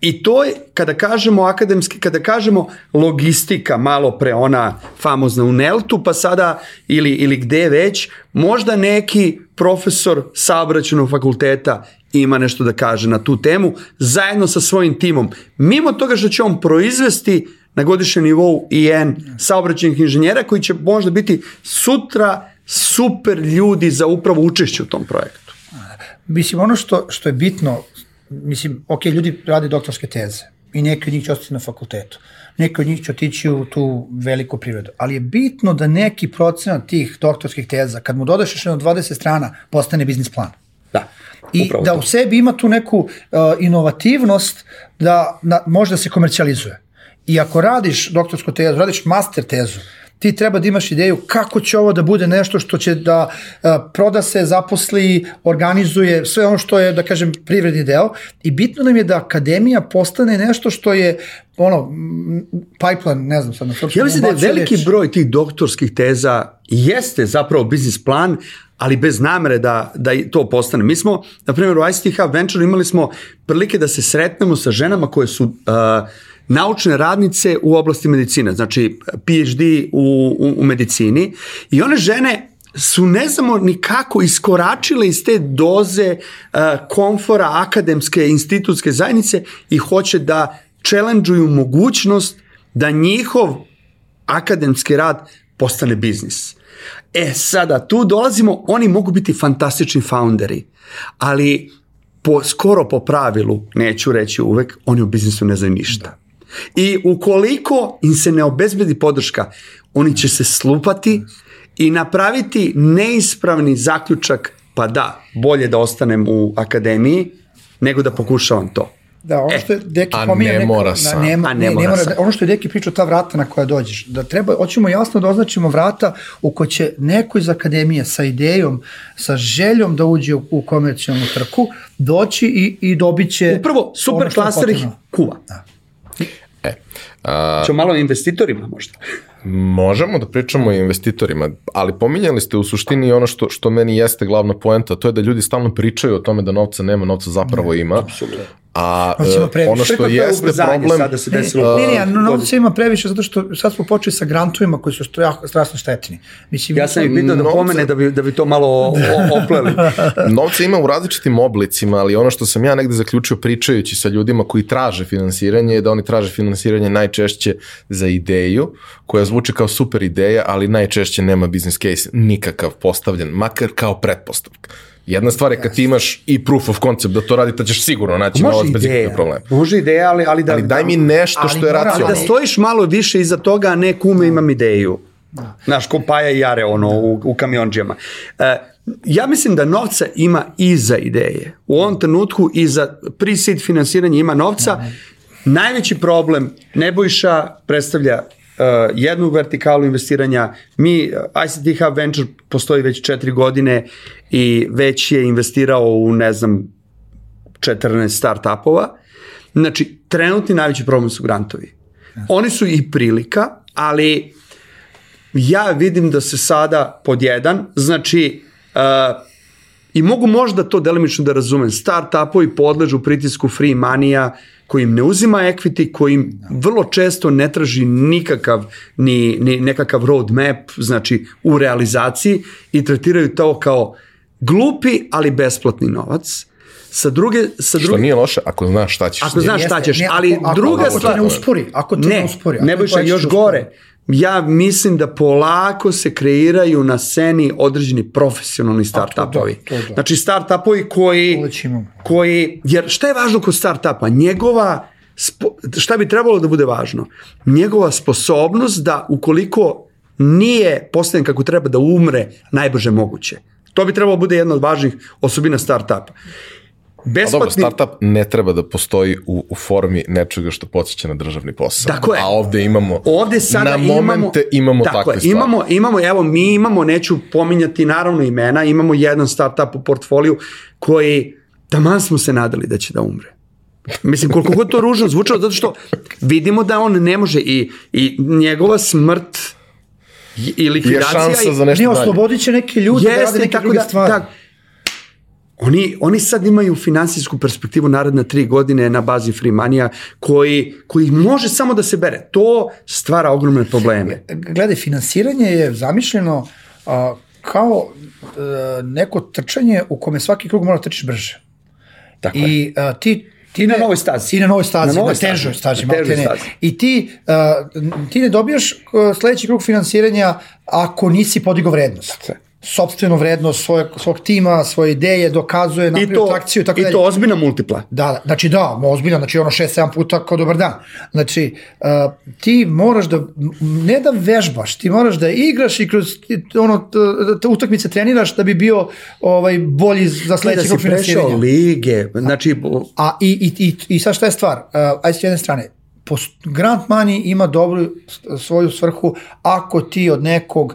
I to je, kada kažemo akademski, kada kažemo logistika, malo pre ona famozna u Neltu, pa sada ili, ili gde već, možda neki profesor saobraćenog fakulteta ima nešto da kaže na tu temu, zajedno sa svojim timom. Mimo toga što će on proizvesti na godišnjem nivou i N saobraćenih inženjera koji će možda biti sutra super ljudi za upravo učešće u tom projektu. Mislim, ono što, što je bitno, mislim, ok, ljudi rade doktorske teze i neki od njih će ostati na fakultetu. Neki od njih će otići u tu veliku privredu. Ali je bitno da neki procenat tih doktorskih teza, kad mu dodaš još jedno 20 strana, postane biznis plan. Da, I da to. u sebi ima tu neku uh, inovativnost da na, može da se komercijalizuje. I ako radiš doktorsku tezu, radiš master tezu, ti treba da imaš ideju kako će ovo da bude nešto što će da uh, proda se, zaposli, organizuje, sve ono što je, da kažem, privredni deo. I bitno nam je da akademija postane nešto što je ono, pipeline, ne znam sad na srpskom. Ja mislim da je veliki reč. broj tih doktorskih teza jeste zapravo biznis plan, ali bez namere da, da to postane. Mi smo, na primjer, u ICT Hub Venture imali smo prilike da se sretnemo sa ženama koje su uh, naučne radnice u oblasti medicine, znači PhD u, u, u medicini i one žene su ne znamo ni kako iskoračile iz te doze uh, komfora akademske institutske zajednice i hoće da challengeuju mogućnost da njihov akademski rad postane biznis. E sada, tu dolazimo, oni mogu biti fantastični founderi, ali po, skoro po pravilu, neću reći uvek, oni u biznisu ne znaju ništa. I ukoliko im se ne obezbedi podrška, oni će se slupati i napraviti neispravni zaključak, pa da, bolje da ostanem u akademiji nego da pokušavam to. Da, ono što je Deki a pominje ne neko, mora da, sam. nema, A ne ne, ne mora sam. ono što je Deki pričao, ta vrata na koja dođeš, da treba, hoćemo jasno da označimo vrata u koje će neko iz akademije sa idejom, sa željom da uđe u, u komercijalnu trku, doći i, i dobit će Upravo, super ono klaster ih kuva. E, a, Ćemo malo o investitorima možda. Možemo da pričamo o investitorima, ali pominjali ste u suštini ono što, što meni jeste glavna poenta, to je da ljudi stalno pričaju o tome da novca nema, novca zapravo ima. A Novca ima e, previše. ono što jeste problem... sada se Ne, desilo. ne, ne, ne, novca ima previše zato što sad smo počeli sa grantovima koji su strašno štetni. Mislim, Ja sam ih pitao da Novca- pomene da bi, da bi to malo opleli. (laughs) Novca ima u različitim oblicima, ali ono što sam ja negde zaključio pričajući sa ljudima koji traže finansiranje je da oni traže finansiranje najčešće za ideju, koja zvuči kao super ideja, ali najčešće nema business case nikakav postavljen, makar kao pretpostavka. Jedna stvar je kad ti imaš i proof of concept da to radite, ćeš sigurno naći Može novac bez ikakvog problema. može ideja, ali, ali da... Ali daj mi nešto Ali što je mora- ali da racionalno. stojiš malo više iza toga, a ne kume imam ideju. Znaš, ko Paja i Jare ono, u, u kamionđijama. E, ja mislim da novca ima i za ideje. U ovom trenutku i za pre-seed finansiranje ima novca. Najveći problem Nebojša predstavlja jednu vertikalu investiranja. Mi, uh, ICT Hub Venture postoji već četiri godine i već je investirao u, ne znam, 14 startupova. Znači, trenutni najveći problem su grantovi. Oni su i prilika, ali ja vidim da se sada pod jedan, znači, uh, i mogu možda to delimično da razumem, startupovi podležu pritisku free manija, koji im ne uzima equity, koji im vrlo često ne traži nikakav ni, ni nekakav roadmap, znači u realizaciji i tretiraju to kao glupi, ali besplatni novac. Sa druge, sa Što druge, nije loše ako znaš šta ćeš. Ako znaš šta ćeš, ne, ali ako- ako- druga ako te stvar... ne uspori, ako te ne uspori, ako Ne, Nebojša, projekat još uspori. gore. Ja mislim da polako se kreiraju na sceni određeni profesionalni startupovi. to da. Znači startupovi koji, koji, jer šta je važno kod startupa? Njegova, šta bi trebalo da bude važno? Njegova sposobnost da ukoliko nije postavljen kako treba da umre najbrže moguće. To bi trebalo da bude jedna od važnih osobina startupa. A dobro, Besplatni, startup ne treba da postoji u, u formi nečega što podsjeća na državni posao. Tako je. A ovde imamo, Ovde sada na imamo, momente imamo tako takve je, stvari. Imamo, imamo, evo, mi imamo, neću pominjati naravno imena, imamo jedan startup u portfoliju koji, taman smo se nadali da će da umre. Mislim, koliko god to ružno zvučalo, zato što vidimo da on ne može i, i njegova smrt i- i je likvidacija... šansa i- za nešto Ne, dalje. oslobodit će neke ljude da rade Jeste, neke tako druge da, stvari. da, Oni, oni sad imaju finansijsku perspektivu naredne tri godine na bazi free manija koji, koji može samo da se bere. To stvara ogromne probleme. Gledaj, finansiranje je zamišljeno a, kao a, neko trčanje u kome svaki krug mora da trčiš brže. Tako. I a, ti ti na novoj stazi. Ti na novoj stazi, Na novoj na težoj stazi, na težoj stazi. I ti, uh, ti ne dobijaš sledeći krug finansiranja ako nisi podigao vrednost. Tako. Sobstvenu vrednost svoje, svog tima, svoje ideje, dokazuje, I napravi to, atrakciju i tako i dalje. to ozbiljna multipla. Da, da, znači da, ozbiljno, znači ono 6-7 puta kao dobar dan. Znači, uh, ti moraš da, ne da vežbaš, ti moraš da igraš i kroz ono, te utakmice treniraš da bi bio ovaj bolji za Da sledeći si krug prešao finansiranja. lige, znači, A i, i, i, i sad šta je stvar? Uh, ajde s jedne strane, grant money ima dobru svoju svrhu ako ti od nekog,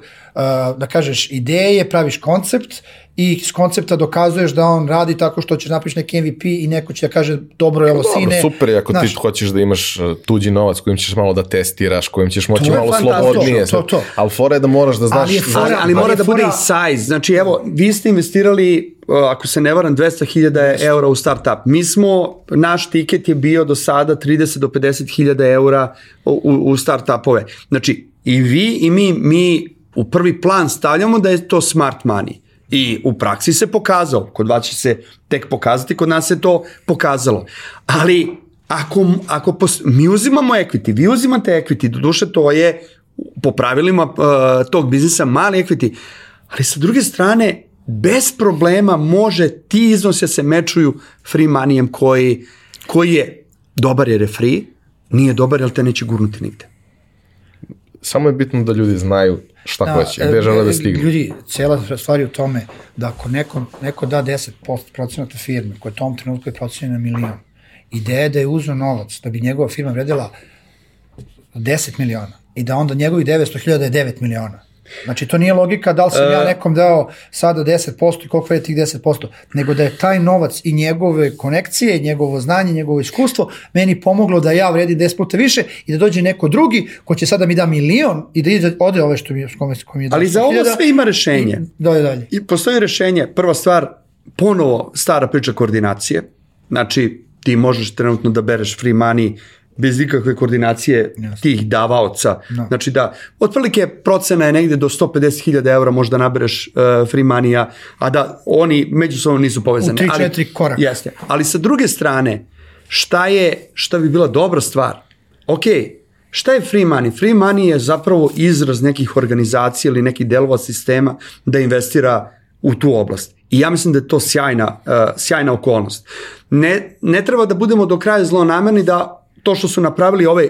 da kažeš, ideje, praviš koncept i s koncepta dokazuješ da on radi tako što ćeš napiš neki MVP i neko će da kaže dobro je ovo Dobro, sine. super je ako Znaš, ti hoćeš da imaš uh, tuđi novac kojim ćeš malo da testiraš, kojim ćeš moći To je malo fantastično, slobodnije. to, to. Ali fora je da moraš da znaš... Ali je znaš- ali, ali mora da bude i fora- size. Znači, evo, vi ste investirali, ako se ne varam, 200.000 eura u startup. Mi smo, naš tiket je bio do sada 30 do 50.000 eura u, u startupove. Znači, i vi i mi, mi u prvi plan stavljamo da je to smart money. I u praksi se pokazalo, kod vas će se tek pokazati, kod nas se to pokazalo. Ali ako, ako pos, mi uzimamo equity, vi uzimate equity, doduše to je po pravilima uh, tog biznisa mali equity, ali sa druge strane bez problema može ti iznosi da se mečuju free moneyem koji, koji je dobar jer je free, nije dobar jer te neće gurnuti nigde. Samo je bitno da ljudi znaju šta Da, hoće, gde žele da e, stignu. Ljudi, cijela stvar je u tome da ako neko, neko da 10% procenata firme koja u tom trenutku je procenjena na milion, ideja je da je uzeo novac da bi njegova firma vredila 10 miliona i da onda njegovih 900.000 je 9 miliona. Znači, to nije logika da li sam E. ja nekom dao sada 10% i koliko vredi tih 10%, nego da je taj novac i njegove konekcije, njegovo znanje, njegovo iskustvo meni pomoglo da ja vredim 10 puta više i da dođe neko drugi ko će sada mi da milion i da ide, ode ove što mi, kome mi je dao Ali za ovo 100.000 sve ima rešenje. i Dalje, dalje. I postoji rešenje, prva stvar, ponovo stara priča koordinacije, znači ti možeš trenutno da bereš free money bez ikakve koordinacije tih davaoca. No. Znači da, otprilike procena je negde do 150.000 eura možda nabereš uh, free money-a, a da oni međusobno nisu povezani. U tri, Ali- četiri koraka. Jeste. Ali sa druge strane, šta je, šta bi bila dobra stvar? Ok, šta je free money? Free money je zapravo izraz nekih organizacija ili nekih delova sistema da investira u tu oblast. I ja mislim da je to sjajna, uh, sjajna okolnost. Ne, ne treba da budemo do kraja zlonamerni da to što su napravili ove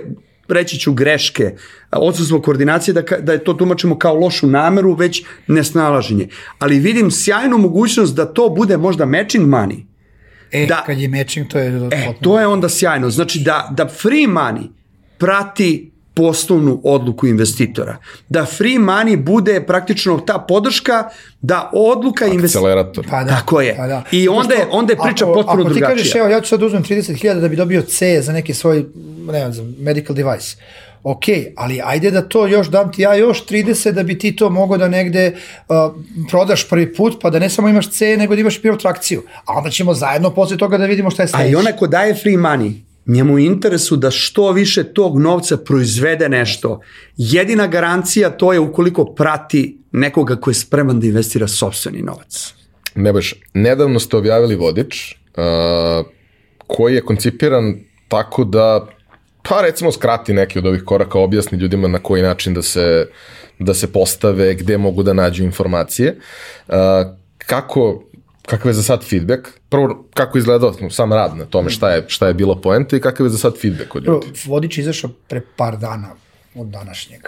reći ću greške, odsustvo koordinacije, da, da je to tumačimo kao lošu nameru, već nesnalaženje. Ali vidim sjajnu mogućnost da to bude možda matching money, E, Da. kad je matching, to je... E, to je onda sjajno. Znači da, da free money prati poslovnu odluku investitora. Da free money bude praktično ta podrška da odluka investitora... Akcelerator. Pa da, Tako je. Pa da. I onda je- onda je priča ako, potpuno ako ti drugačija. kažeš, evo, ja ću sad uzmem 30.000 da bi dobio C za neki svoj, ne znam, medical device. Ok, ali ajde da to još dam ti ja još 30 da bi ti to mogao da negde uh, prodaš prvi put, pa da ne samo imaš C, nego da imaš i prvu trakciju. A onda ćemo zajedno posle toga da vidimo šta je A sledeće. i onaj ko daje free money, njemu je interesu da što više tog novca proizvede nešto. Jedina garancija to je ukoliko prati nekoga ko je spreman da investira sobstveni novac. Nebojša, nedavno ste objavili vodič uh, koji je koncipiran tako da pa recimo skrati neki od ovih koraka, objasni ljudima na koji način da se, da se postave, gde mogu da nađu informacije. Uh, kako, kakav je za sad feedback? Prvo, kako je izgledao sam rad na tome, šta je, šta je bilo poenta i kakav je za sad feedback od Prvo, ljudi? Vodič je izašao pre par dana od današnjeg.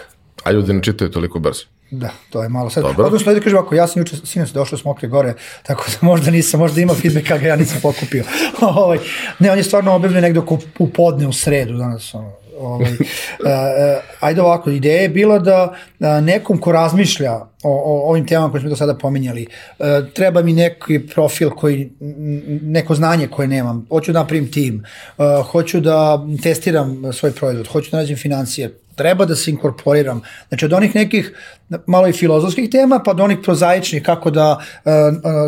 A ljudi ne čitaju toliko brzo. Da, to je malo sad. Dobro. Odnosno, ajde kažem ovako, ja sam juče, sinoć došao s Mokre gore, tako da možda nisam, možda ima feedback, a ga ja nisam pokupio. (laughs) ovaj, ne, on je stvarno objavljen negde oko u podne u sredu danas. Ono, ovaj, uh, uh, ajde ovako, ideja je bila da uh, nekom ko razmišlja o, o ovim temama koje smo do sada pominjali, treba mi neki profil koji, neko znanje koje nemam, hoću da napravim tim, hoću da testiram svoj proizvod, hoću da nađem financije, treba da se inkorporiram. Znači od onih nekih malo i filozofskih tema pa do onih prozaičnih kako da,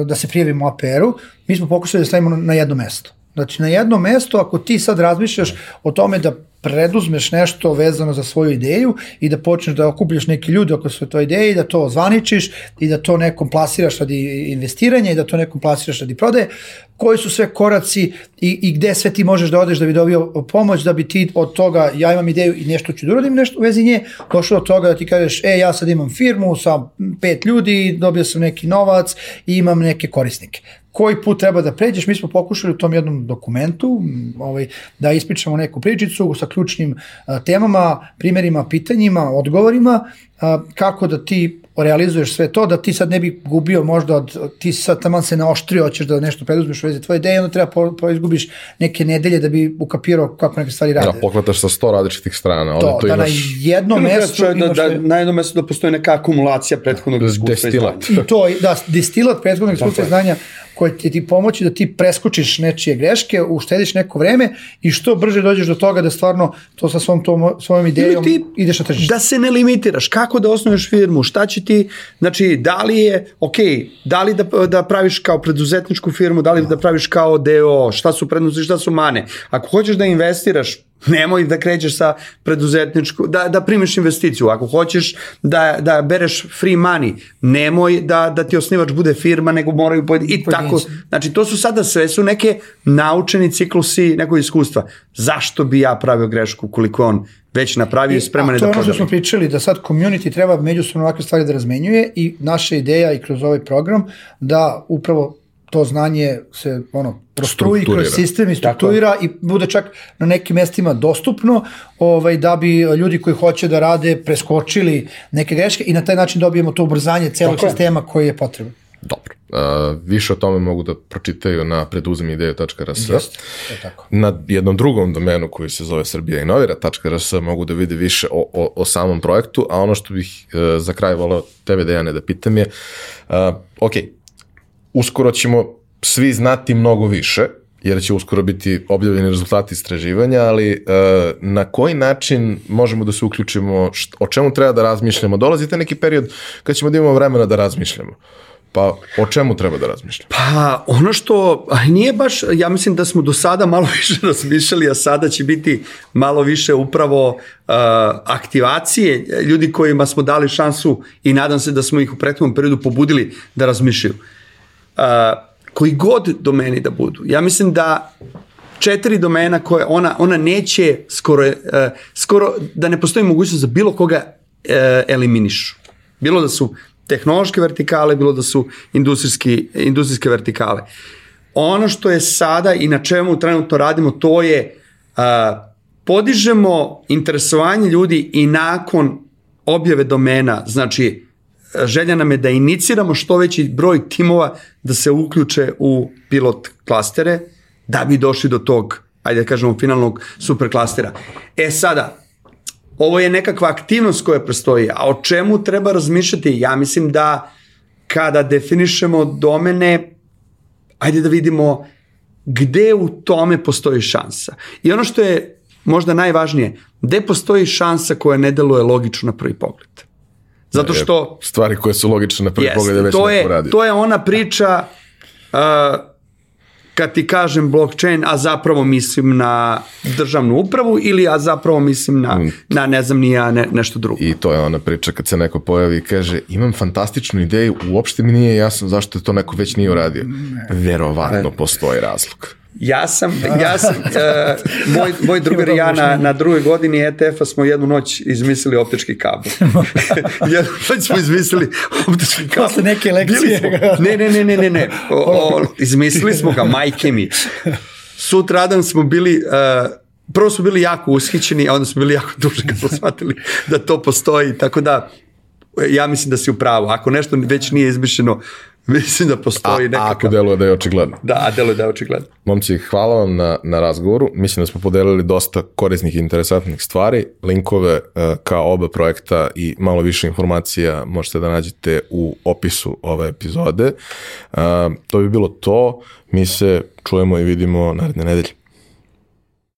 da se prijavimo APR-u, mi smo pokušali da stavimo na jedno mesto. Znači na jedno mesto ako ti sad razmišljaš o tome da preduzmeš nešto vezano za svoju ideju i da počneš da okupljaš neki ljudi oko svoje toj i da to zvaničiš i da to nekom plasiraš radi investiranja i da to nekom plasiraš radi prodaje, koji su sve koraci i, i gde sve ti možeš da odeš da bi dobio pomoć, da bi ti od toga, ja imam ideju i nešto ću da uradim nešto u vezi nje, došlo do toga da ti kažeš, e, ja sad imam firmu sa pet ljudi, dobio sam neki novac i imam neke korisnike. Koji put treba da pređeš, mi smo pokušali u tom jednom dokumentu ovaj, da ispričamo neku pričicu sa ključnim a, temama, primerima, pitanjima, odgovorima, a, kako da ti realizuješ sve to, da ti sad ne bi gubio možda od, ti sad taman se naoštrio, hoćeš da nešto preduzmeš u vezi tvoje ideje, onda treba po, po izgubiš neke nedelje da bi ukapirao kako neke stvari rade. Da, poklataš sa sto različitih strana. To, to da imaš... na jednom mestu da, imaš... Da, na jednom mestu da postoji neka akumulacija prethodnog iskustva i znanja. I to, da, destilat prethodnog iskustva i znanja koje će ti pomoći da ti preskočiš nečije greške, uštediš neko vreme i što brže dođeš do toga da stvarno to sa svom tom, svojom idejom ti, ideš na tržište. Da se ne limitiraš, kako da osnuješ firmu, šta će ti, znači da li je, ok, da li da, da praviš kao preduzetničku firmu, da li da praviš kao deo, šta su prednosti, šta su mane. Ako hoćeš da investiraš, Nemoj da krećeš sa preduzetničku, da, da primiš investiciju. Ako hoćeš da, da bereš free money, nemoj da, da ti osnivač bude firma, nego moraju pojedini. I tako, znači to su sada sve su neke naučeni ciklusi nekog iskustva. Zašto bi ja pravio grešku koliko on već napravio i spreman je da podeli. To je ono što smo pričali, da sad community treba međusobno ovakve stvari da razmenjuje i naša ideja i kroz ovaj program da upravo to znanje se ono prostruji kroz sistem i strukturira Tako. i bude čak na nekim mestima dostupno ovaj, da bi ljudi koji hoće da rade preskočili neke greške i na taj način dobijemo to ubrzanje celog Tako sistema koji je potreban. Dobro. Uh, više o tome mogu da pročitaju na preduzemideju.rs. Jest, Na jednom drugom domenu koji se zove Srbija inovira.rs mogu da vide više o, o, o samom projektu, a ono što bih uh, za kraj volao tebe Dejane da pitam je, uh, ok, uskoro ćemo svi znati mnogo više, jer će uskoro biti objavljeni rezultati istraživanja, ali e, na koji način možemo da se uključimo, o čemu treba da razmišljamo? Dolazite neki period kad ćemo da imamo vremena da razmišljamo. Pa o čemu treba da razmišljamo? Pa ono što nije baš, ja mislim da smo do sada malo (laughs) više razmišljali, a sada će biti malo više upravo uh, aktivacije ljudi kojima smo dali šansu i nadam se da smo ih u prethodnom periodu pobudili da razmišljaju. Uh, koji god domeni da budu. Ja mislim da četiri domena koje ona, ona neće skoro, uh, skoro da ne postoji mogućnost za bilo koga uh, eliminišu. Bilo da su tehnološke vertikale, bilo da su industrijski, industrijske vertikale. Ono što je sada i na čemu trenutno radimo, to je uh, podižemo interesovanje ljudi i nakon objave domena, znači želja nam je da iniciramo što veći broj timova da se uključe u pilot klastere da bi došli do tog, ajde da kažemo, finalnog super klastera. E sada, ovo je nekakva aktivnost koja prestoji, a o čemu treba razmišljati? Ja mislim da kada definišemo domene, ajde da vidimo gde u tome postoji šansa. I ono što je možda najvažnije, gde postoji šansa koja ne deluje logično na prvi pogled. Zato što... Stvari koje su logične na prvi yes, pogled je već to je, radi. To je ona priča uh, kad ti kažem blockchain, a zapravo mislim na državnu upravu ili a zapravo mislim na, mm. na ne znam, nija ne, nešto drugo. I to je ona priča kad se neko pojavi i kaže imam fantastičnu ideju, uopšte mi nije jasno zašto je to neko već nije uradio. Verovatno postoji razlog. Ja sam, ja sam, uh, (laughs) moj, moj drugar i ja na, na drugoj godini ETF-a smo jednu noć izmislili optički kabel. (laughs) jednu noć smo izmislili optički kabel. Posle neke lekcije. Smo, ne, ne, ne, ne, ne, ne. O, o, izmislili smo ga, majke mi. Sutradan smo bili, uh, prvo smo bili jako ushićeni, a onda smo bili jako duže kad smo shvatili da to postoji, tako da ja mislim da si u pravu. Ako nešto već nije izmišljeno, (laughs) Mislim da postoji nekakav... A ako deluje da je očigledno. Da, a deluje da je očigledno. Momci, hvala vam na, na razgovoru. Mislim da smo podelili dosta korisnih i interesantnih stvari. Linkove uh, kao oba projekta i malo više informacija možete da nađete u opisu ove epizode. Uh, to bi bilo to. Mi se čujemo i vidimo naredne nedelje.